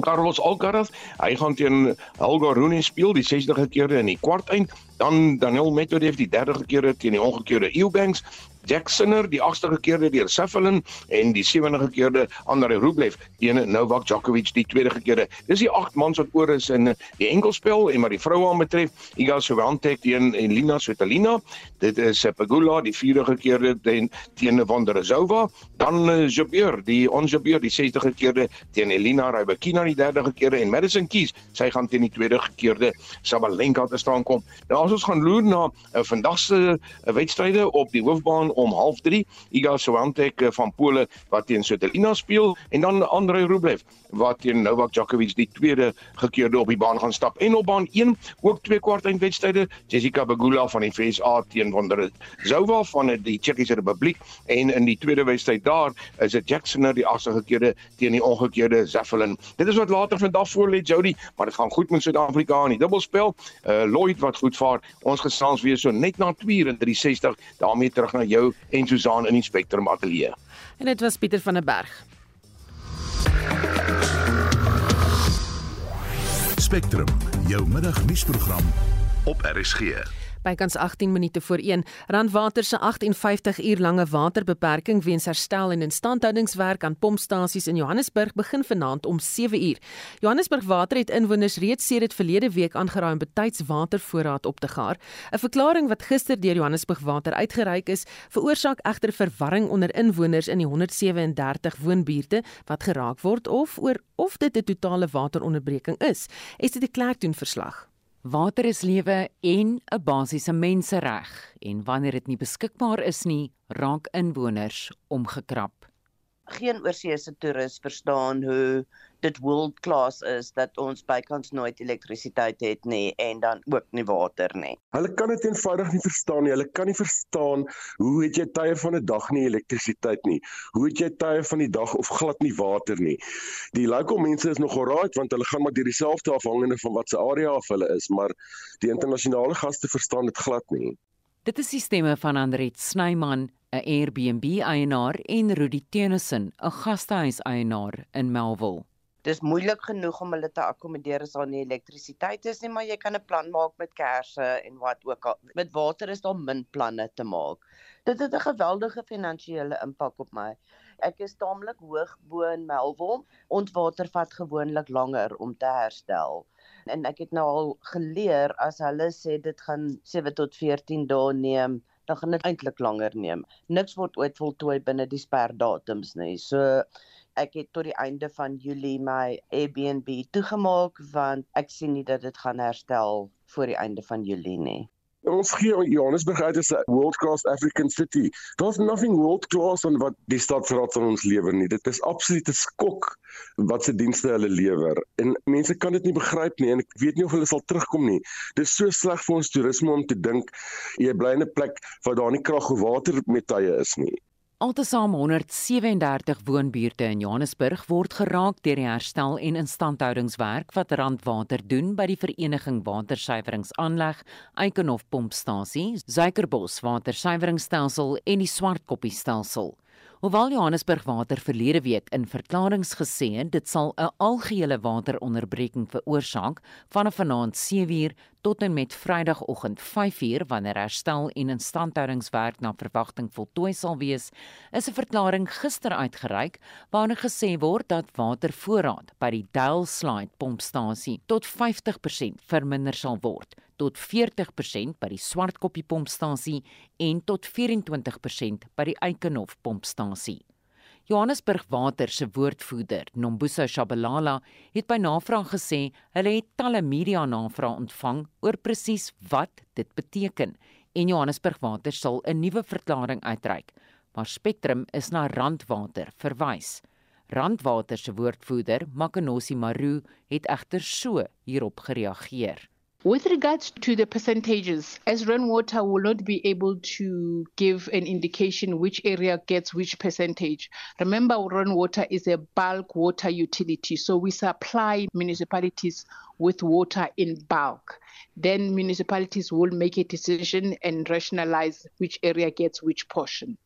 Carlos Alcaraz, hy gaan teen Helga Rune speel die 60ste keer in die kwart eind, dan Daniel Medvedev die 30ste keer teen die ongekeerde Eubanks Jack Sinner die 8ste gekeerde deur Saffelin en die 70ste gekeerde Andrei Rublev teen Novak Djokovic die tweede gekeerde. Dis die 8 mans wat oor is in die enkelspel en maar die vroue aan betref, Iga Swiatek teen Elina Svitolina. Dit is Pegula die vierde gekeerde teen teen Vondrousova, dan eh, Jabeur die Onjabeur die 60ste gekeerde teen Elina Rybakina die derde gekeerde en Madison Keys, sy gaan teen die tweede gekeerde Sabalenka te staan kom. Nou as ons gaan loer na uh, vandag se uh, wedstryde op die hoofbaan om 0:30 Iga Swiatek eh, van Pole wat teen Svitolina speel en dan Andrei Rublev wat teen Novak Djokovic die tweede gekeerde op die baan gaan stap en op baan 1 ook twee kwartfinale Jessica Pegula van die FSA teen Vondrousova van die Tsjechiese Republiek en in die tweede wedstryd daar is dit Jacksoner die agste gekeerde teen die ongekeerde Zeffelin. Dit is wat later vandag voor lê Jody, maar dit gaan goed met Suid-Afrika in die dubbelspel. Uh Lloyd wat goed vaar. Ons gesels weer so net na 2 en 360 daarmee terug na jou en Susan in die Spectrum ateljee. En dit was Pieter van der Berg. Spectrum, jou middagnuusprogram op RSG bykans 18 minute voor 1. Randwater se 58 uur lange waterbeperking weens herstel en instandhoudingswerk aan pompstasies in Johannesburg begin vanaand om 7 uur. Johannesburg Water het inwoners reeds sedert verlede week aangeraai om betyds watervoorraad op te gaar. 'n Verklaring wat gister deur Johannesburg Water uitgereik is, veroorsaak egter verwarring onder inwoners in die 137 woonbuurte wat geraak word of oor of dit 'n totale wateronderbreking is. Is dit 'n klerktoen verslag? Water is lewe en 'n basiese mensereg en wanneer dit nie beskikbaar is nie, raak inwoners omgekrap. Geen oorseese toerist verstaan hoe dit world class is dat ons bykans nooit elektrisiteit het nie en dan ook nie water nie. Hulle kan dit eenvoudig nie verstaan nie. Hulle kan nie verstaan hoe het jy tye van 'n dag nie elektrisiteit nie? Hoe het jy tye van die dag of glad nie water nie? Die local mense is nog alright want hulle gaan maar deur dieselfde afhangende van wat se area af hulle is, maar die internasionale gaste verstaan dit glad nie. Dit is die stemme van Andriet Snyman, 'n Airbnb-eienaar en Rudy Tennyson, 'n gastehuis-eienaar in Melville dis moeilik genoeg om hulle te akkommodeer as daar nie elektrisiteit is nie, maar jy kan 'n plan maak met kersse en wat ook al. Met water is daar min planne te maak. Dit het 'n geweldige finansiële impak op my. Ek is taamlik hoog bo in Melville. Ontwater vat gewoonlik langer om te herstel. En ek het nou al geleer as hulle sê dit gaan 7 tot 14 dae neem, dan gaan dit eintlik langer neem. Niks word ooit voltooi binne die sperdatums nie. So ek het tot die einde van Julie my Airbnb toegemaak want ek sien nie dat dit gaan herstel voor die einde van Julie nie. Ons gee Johannesburg uit as 'n world class African city. Daar's nothing world class on wat die stadsraad van ons lewer nie. Dit is absolute skok wat se dienste hulle lewer. En mense kan dit nie begryp nie en ek weet nie of hulle sal terugkom nie. Dit is so sleg vir ons toerisme om te dink jy bly in 'n plek waar daar nie krag of water met tye is nie. Altesaam 137 woonbuurte in Johannesburg word geraak deur die herstel en instandhoudingswerk wat Randwater doen by die Vereniging Watersuiweringsaanleg, Eikenhof Pompstasie, Suikerbos Watersuiweringstelsel en die Swartkoppiestelsel. Hoewel Johannesburg Water verlede week in verklaringe gesê het dit sal 'n algehele wateronderbreking veroorsaak vanaf vanaand 7uur tot en met Vrydagoggend 5uur wanneer herstel en instandhoudingswerk na verwagting voltooi sal wees, is 'n verklaring gister uitgereik waarin gesê word dat watervoorraad by die Daleslide pompstasie tot 50% verminder sal word tot 40% by die Swartkoppie pompstasie en tot 24% by die Eikenhof pompstasie. Johannesburg Water se woordvoerder, Nombuso Shabalala, het by navraag gesê hulle het talle media navrae ontvang oor presies wat dit beteken en Johannesburg Water sal 'n nuwe verklaring uitreik, maar Spectrum is na Randwater verwys. Randwater se woordvoerder, Makanosi Maru, het egter so hierop gereageer. With regards to the percentages, as rainwater will not be able to give an indication which area gets which percentage. Remember, rainwater is a bulk water utility, so we supply municipalities with water in bulk. Then municipalities will make a decision and rationalize which area gets which portion.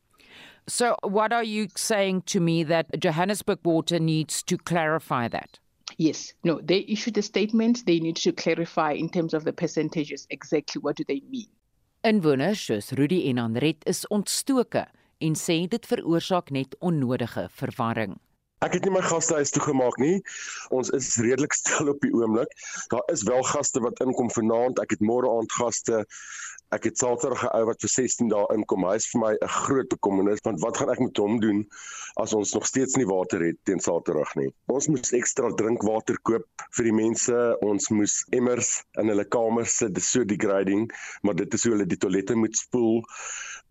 So, what are you saying to me that Johannesburg Water needs to clarify that? Yes, no, they issued a statement. They need to clarify in terms of the percentages exactly what do they mean. Inwoners soos Rudy en Andret is ontstoke en sê dit veroorsaak net onnodige verwarring. Ek het nie my gastehuis toegemaak nie. Ons is redelik stil op die oomblik. Daar is wel gaste wat inkom vanaand. Ek het môre aand gaste. Ek het Saterdag 'n ou wat vir 16 dae inkom. Hy is vir my 'n groot bekommernis want wat gaan ek met hom doen as ons nog steeds nie water het teen Saterdag nie. Ons moes ekstra drinkwater koop vir die mense. Ons moes emmers in hulle kamers sit. Dit is so degrading, maar dit is hoe hulle die toilette moet spoel.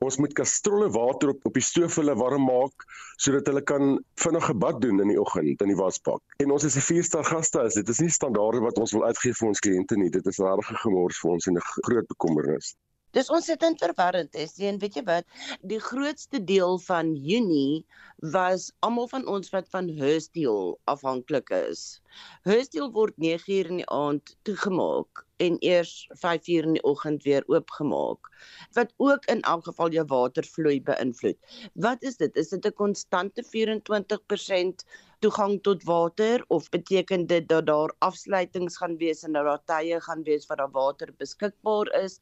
Ons moet kastrolle water op op die stoof hulle warm maak sodat hulle kan vinnig 'n bad doen in die oggend in die wasbak. En ons is 'n vierster gastehuis. Dit is nie standaarde wat ons wil uitgee vir ons kliënte nie. Dit is regtig 'n gemors vir ons en 'n groot bekommernis. Dis ontsettend verwarrend is. En weet jy wat? Die grootste deel van Junie was almal van ons wat van Hurstel afhanklik is. Hurstel word 9uur in die aand toegemaak en eers 5uur in die oggend weer oopgemaak wat ook in elk geval jou watervloei beïnvloed. Wat is dit? Is dit 'n konstante 24% toegang tot water of beteken dit dat daar afsluitings gaan wees en dat daar tye gaan wees waar daar water beskikbaar is?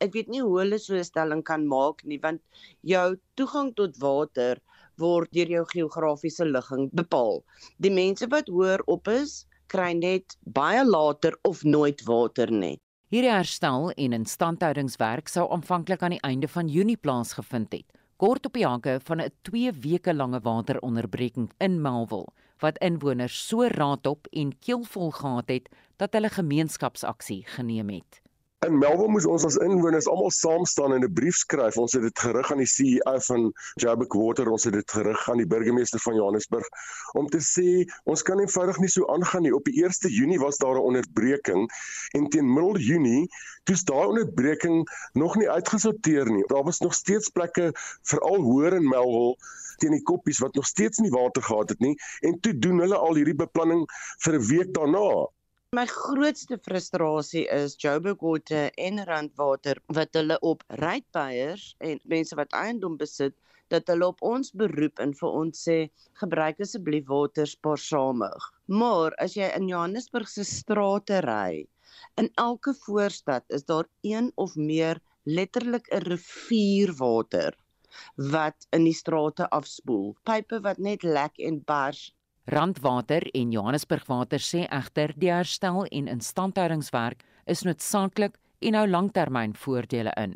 Ek weet nie hoe hulle so 'n stelling kan maak nie want jou toegang tot water word deur jou geografiese ligging bepaal. Die mense wat hoër op is, kry net baie later of nooit water nie. Hierdie herstel en instandhoudingswerk sou aanvanklik aan die einde van Junie plaasgevind het, kort op die hanke van 'n 2 weke lange wateronderbreking in Melville wat inwoners so raadop en keelvol gehad het dat hulle gemeenskapsaksie geneem het. In Melbourne moes ons as inwoners almal saam staan en 'n brief skryf. Ons het dit gerig aan die CEO van Joburg Water, ons het dit gerig aan die burgemeester van Johannesburg om te sê ons kan eenvoudig nie so aangaan nie. Op die 1 Junie was daar 'n onderbreking en teen middel Junie toets daai onderbreking nog nie uitgesorteer nie. Daar was nog steeds plekke veral hoër in Melville teen die koppies wat nog steeds nie water gehad het nie en toe doen hulle al hierdie beplanning vir 'n week daarna. My grootste frustrasie is Joburg Water en Randwater wat hulle op rytbeiers en mense wat eiendom besit dat hulle op ons beroep en vir ons sê gebruik asseblief water spaarsamig. Maar as jy in Johannesburg se strate ry, in elke voorstad is daar een of meer letterlik 'n rivierwater wat in die strate afspoel. Pype wat net lek en bars Randwater en Johannesburg Water sê egter die herstel en instandhoudingswerk is noodsaaklik en hou langtermynvoordele in.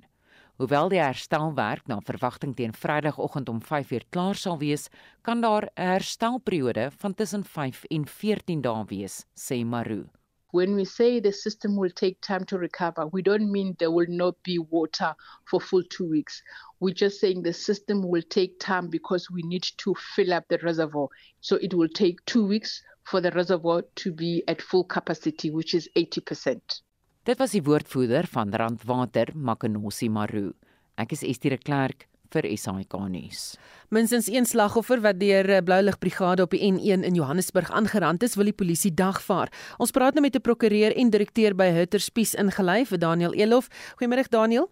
Hoewel die herstelwerk na verwagting teen Vrydagoggend om 5uur klaar sal wees, kan daar 'n herstelperiode van tussen 5 en 14 dae wees, sê Maru. When we say the system will take time to recover, we don't mean there will not be water for full 2 weeks. We're just saying the system will take time because we need to fill up the reservoir. So it will take 2 weeks for the reservoir to be at full capacity, which is 80%. Dit was die woordvoerder van Randwater, Makenosi Maru. Ek is Estie de Klerk vir SAK nuus. Minstens een slagoffer wat deur 'n Blou Lig Brigade op die N1 in Johannesburg aangerand is, wil die polisie dagvaar. Ons praat nou met 'n prokureur en direkteur by Hutter Spies ingelyf, Daniel Elof. Goeiemôre Daniel.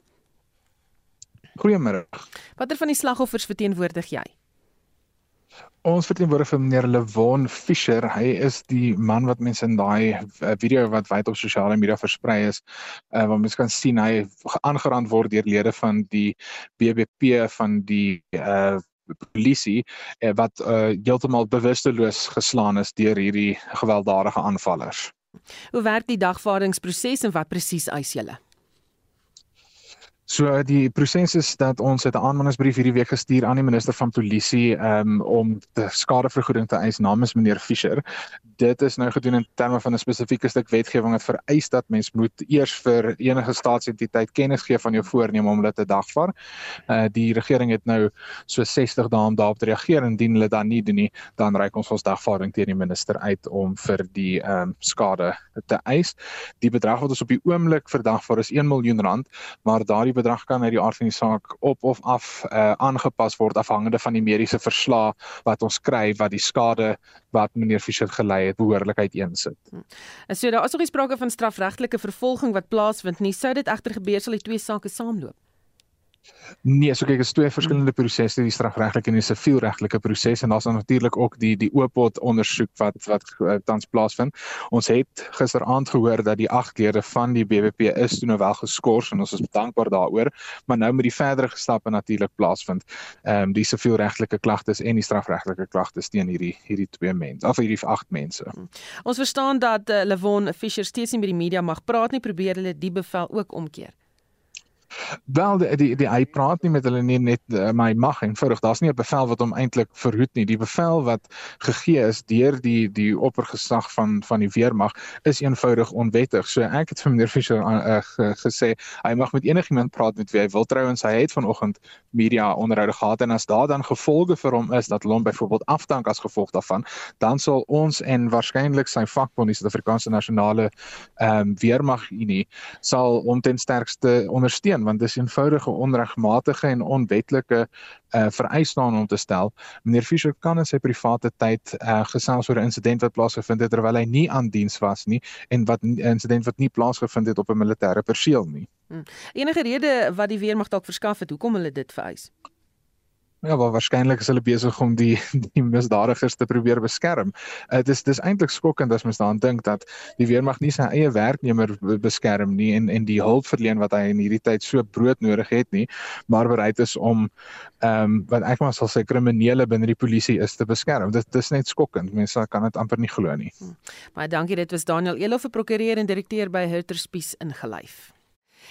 Goeiemôre. Watter van die slagoffers verteenwoordig jy? Ons verteenwoordig vir meneer Lewon Fischer. Hy is die man wat mense in daai eh, video wat wyd op sosiale media versprei is, uh, waar mense kan sien hy aangerand word deur lede van die BBP van die uh polisie uh, wat uh, heeltemal bewusteloos geslaan is deur hierdie gewelddadige aanvallers. Hoe werk die dagvaardingsproses en wat presies eis julle? So die proses is dat ons het 'n aanmanningsbrief hierdie week gestuur aan die minister van polisie um, om die skadevergoeding te eis namens meneer Fischer. Dit is nou gedoen in terme van 'n spesifieke stuk wetgewing wat vereis dat mens moet eers vir enige staatsentiteit kennis gee van jou voorneme om dit te dagvaar. Uh die regering het nou so 60 dae om daarop te reageer en indien hulle dan nie doen nie, dan reik ons ons dagvaarding teen die minister uit om vir die ehm um, skade te eis. Die bedrag wat ons op die oomblik verdagvaar is 1 miljoen rand, maar daardie bedrag kan uit die aard van die saak op of af uh, aangepas word afhangende van die mediese verslae wat ons kry wat die skade wat meneer Fischer gelei het behoorlik uiteensit. En hm. so daar is nog nie sprake van strafregtelike vervolging wat plaasvind nie. Sou dit egter gebeur sal die twee sake saamloop? Nee, so kyk, is twee verskillende prosesse, die strafregtelike en die sivielregtelike proses en daar's natuurlik ook die die oopot ondersoek wat wat uh, tans plaasvind. Ons het gisteraand gehoor dat die agt lede van die BBP is toe nou wel geskort en ons is dankbaar daaroor, maar nou met die verdere stappe natuurlik plaasvind. Ehm um, die sivielregtelike klagtes en die strafregtelike klagtes teen hierdie hierdie twee mense, of hierdie agt mense. Hmm. Ons verstaan dat uh, Levon Fischer steeds nie met die media mag praat nie, probeer hulle die bevel ook omkeer. Wel die, die die hy praat nie met hulle nie net uh, my mag en vinnig. Daar's nie 'n bevel wat hom eintlik verhoed nie. Die bevel wat gegee is deur die die oppergesag van van die weermag is eenvoudig onwettig. So ek het vir meneer Fischer uh, gesê hy mag met enigiemand praat met wie hy wil. Trouwens hy het vanoggend media onderhoude gehad en as daar dan gevolge vir hom is dat hom byvoorbeeld afdank as gevolg daarvan, dan sal ons en waarskynlik sy vakbond die Suid-Afrikaanse nasionale ehm um, weermag unie sal hom ten sterkste ondersteun want dis eenvoudige onregmatige en onwetlike uh, vereis staan om te stel. Meneer Fischer kan in sy private tyd uh, gesels oor 'n insident wat plaasgevind het terwyl hy nie aan diens was nie en wat 'n insident wat nie plaasgevind het op 'n militêre perseel nie. Hmm. Enige rede wat die weermag dalk verskaf het hoekom hulle dit vereis? Ja, maar waarskynlik is hulle besig om die die misdadigers te probeer beskerm. Dit uh, is dis eintlik skokkend as mens daaraan dink dat die weermag nie sy eie werknemer beskerm nie en en die hulp verleen wat hy in hierdie tyd so broodnodig het nie, maar bereid is om ehm um, wat ek maar sal sê kriminele binne die polisie is te beskerm. Dit dis net skokkend. Mense kan dit amper nie glo nie. Hmm. Baie dankie. Dit was Daniel Elof, 'n prokureur en direkteur by Hurterspies ingelyf.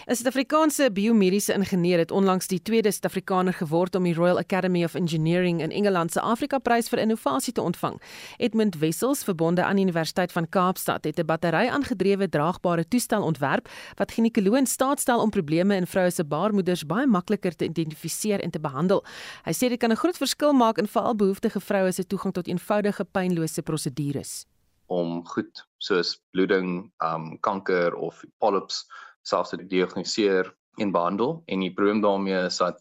'n Suid-Afrikaanse biomediese ingenieur het onlangs die tweede Suid-Afrikaner geword om die Royal Academy of Engineering in Engeland se Afrika-prys vir innovasie te ontvang. Edmund Wessels, verbonde aan die Universiteit van Kaapstad, het 'n battery aangedrewe draagbare toestel ontwerp wat ginekoloë in staat stel om probleme in vroue se baarmoeders baie makliker te identifiseer en te behandel. Hy sê dit kan 'n groot verskil maak in veral behoeftige vroue se toegang tot eenvoudige pynlose prosedures om goed soos bloeding, um kanker of polyps selfs te diagnoseer en behandel en die probleem daarmee is dat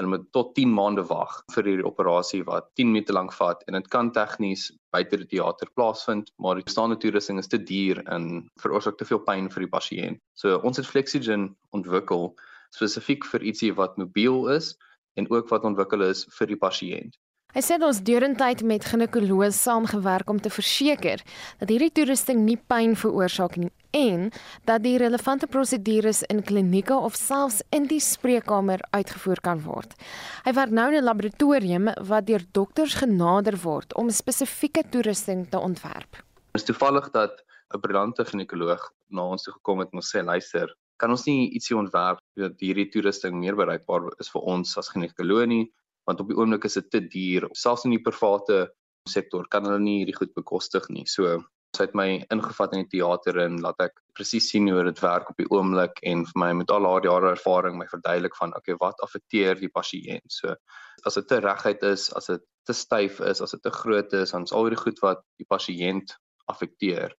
hulle moet tot 10 maande wag vir hierdie operasie wat 10 minute lank vat en dit kan tegnies buite die teater plaasvind maar die bestaande toerusting is te duur en veroorsaak te veel pyn vir die pasiënt. So ons het Flexigen ontwikkel spesifiek vir ietsie wat mobiel is en ook wat ontwikkel is vir die pasiënt. Hy sê ons deurentyd met ginekoloë saamgewerk om te verseker dat hierdie toerusting nie pyn veroorsaak nie en dat die relevante prosedures in klinieke of selfs in die spreekkamer uitgevoer kan word. Hy werk nou in 'n laboratorium wat deur dokters genader word om spesifieke toerusting te ontwerp. Dit is toevallig dat 'n briljante ginekoloog na ons toe gekom het en ons sê luister, kan ons nie ietsie ontwerp dat hierdie toerusting meer bereikbaar is vir ons as ginekoloë nie want op die oomblik is dit te duur. Selfs in die private sektor kan hulle nie hierdie goed bekostig nie. So sy het my ingevat in die teater en laat ek presies sien hoe dit werk op die oomblik en vir my met al haar jare ervaring my verduidelik van okay wat affekteer die pasiënt. So as dit te reguit is, as dit te styf is, as dit te groot is, dan is al hierdie goed wat die pasiënt affekteer.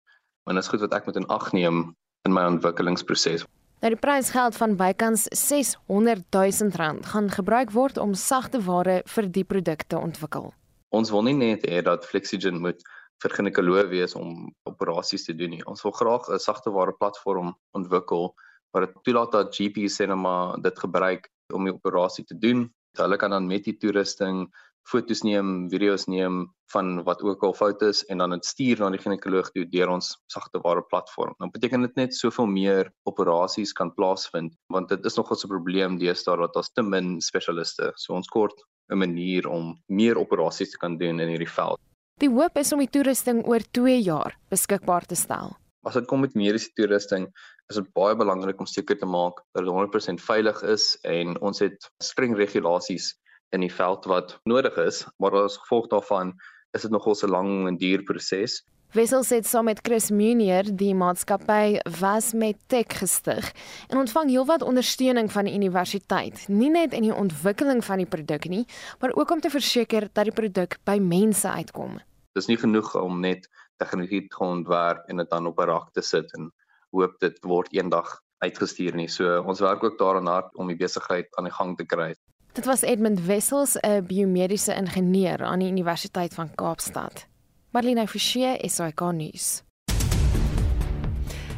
En dit is goed wat ek moet in ag neem in my ontwikkelingsproses. Nou die prysgeld van bykans 600 000 rand gaan gebruik word om sagte ware vir die produkte ontwikkel. Ons wil nie net hê dat Flexigen moet vir ginekoloë wees om operasies te doen nie. Ons wil graag 'n sagte ware platform ontwikkel wat dit toelaat dat GPs net maar dit gebruik om die operasie te doen. Hulle kan dan met die toerusting foto's neem, video's neem van wat ook al foute is en dan dit stuur na die ginekoloog toe deur ons sagte ware platform. Nou beteken dit net soveel meer operasies kan plaasvind want dit is nogal 'n probleem deesdae dat ons te min spesialiste. So ons kort 'n manier om meer operasies te kan doen in hierdie veld. Die hoop is om die toerusting oor 2 jaar beskikbaar te stel. As dit kom met mediese toerusting, is dit baie belangrik om seker te maak dat dit 100% veilig is en ons het streng regulasies in die veld wat nodig is, maar as gevolg daarvan is dit nogal 'n lang en duur proses. Wessels het saam met Chris Munier die maatskappy Wasmet Tech gestig en ontvang heelwat ondersteuning van die universiteit, nie net in die ontwikkeling van die produk nie, maar ook om te verseker dat die produk by mense uitkom. Dis nie genoeg om net tegnologie te ontwerp en dit dan op 'n rak te sit en hoop dit word eendag uitgestuur nie. So ons werk ook daaraan hard om die besigheid aan die gang te kry. Dit was Edmund Wessels, 'n biomediese ingenieur aan die Universiteit van Kaapstad. Marlene Forsie, SAK nuus.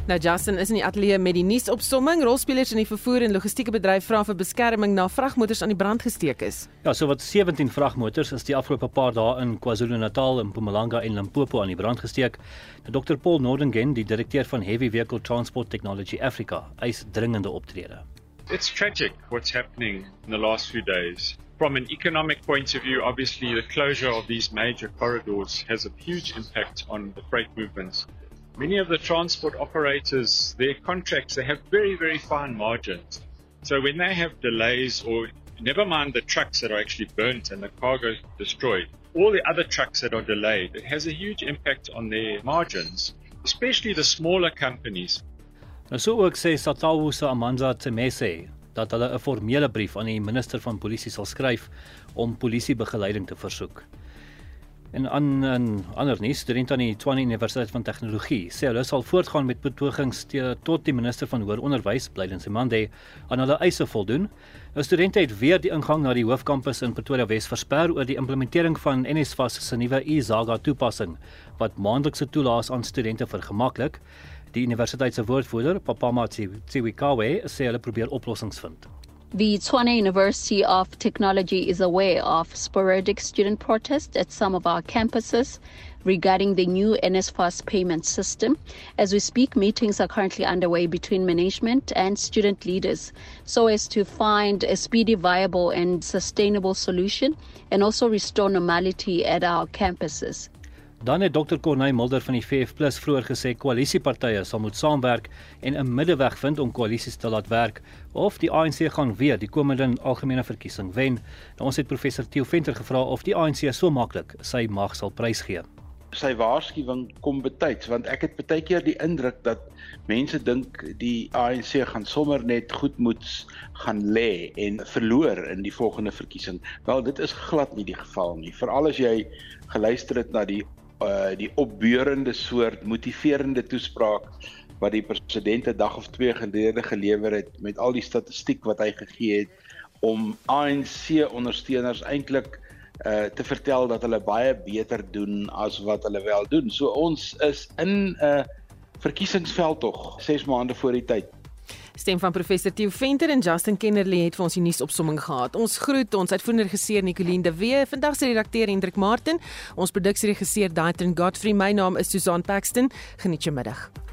Nou Justin is in die ateljee met die nuusopsomming. Rolspelers in die vervoer en logistieke bedryf vra vir beskerming na vragmotors aan die brand gesteek is. Ja, so wat 17 vragmotors is die afgelope paar dae in KwaZulu-Natal en Mpumalanga en Limpopo aan die brand gesteek. Nou Dr Paul Nordingen, die direkteur van Heavy Vehicle Transport Technology Africa, eis dringende optrede. It's tragic what's happening in the last few days. From an economic point of view, obviously the closure of these major corridors has a huge impact on the freight movements. Many of the transport operators, their contracts, they have very, very fine margins. So when they have delays or never mind the trucks that are actually burnt and the cargo destroyed, all the other trucks that are delayed, it has a huge impact on their margins, especially the smaller companies. Nou so ook sê Satawu se Amanza Temese dat hulle 'n formele brief aan die minister van polisie sal skryf om polisiebegeleiding te versoek. En aan 'n ander nuus, studente aan die Tshwane Universiteit van Tegnologie sê hulle sal voortgaan met betogings tot die minister van hoër onderwys, Blyden Simande, aan hulle eise voldoen. Nou studente het weer die ingang na die hoofkampus in Pretoria Wes versper oor die implementering van NSFAS se nuwe e-Zaga toepassing wat maandelikse toelaas aan studente vergemaklik. Die universiteit se woordvoerder, Papama Tsiwikawe, sê hulle probeer oplossings vind. The Tshwane University of Technology is aware of sporadic student protests at some of our campuses regarding the new NSFAS payment system. As we speak, meetings are currently underway between management and student leaders so as to find a speedy, viable, and sustainable solution and also restore normality at our campuses. Dan het Dr Corneil Mulder van die VF+ vroeër gesê koalisiepartye sal moet saamwerk en 'n middeweg vind om koalisies te laat werk of die ANC gaan weer die komende algemene verkiesing wen. Nou ons het professor Theo Venter gevra of die ANC so maklik sy mag sal prysgee. Sy waarskuwing kom betyds want ek het baie keer die indruk dat mense dink die ANC gaan sommer net goedmoeds gaan lê en verloor in die volgende verkiesing. Wel dit is glad nie die geval nie. Veral as jy geluister het na die uh die opbeurende soort motiverende toespraak wat die president 'n dag of twee gelede gelewer het met al die statistiek wat hy gegee het om ANC ondersteuners eintlik uh te vertel dat hulle baie beter doen as wat hulle wel doen. So ons is in 'n uh, verkiesingsveld tog 6 maande voor die tyd. Stem van professor Theo Venter en Justin Kennerly het vir ons die nuusopsomming gehad. Ons groet ons uitvoerende regisseur Nicoline de Wee, vandag se redakteur Hendrik Martin, ons produksieregisseur Daitrin Godfrey. My naam is Susan Paxton. Geniet jou middag.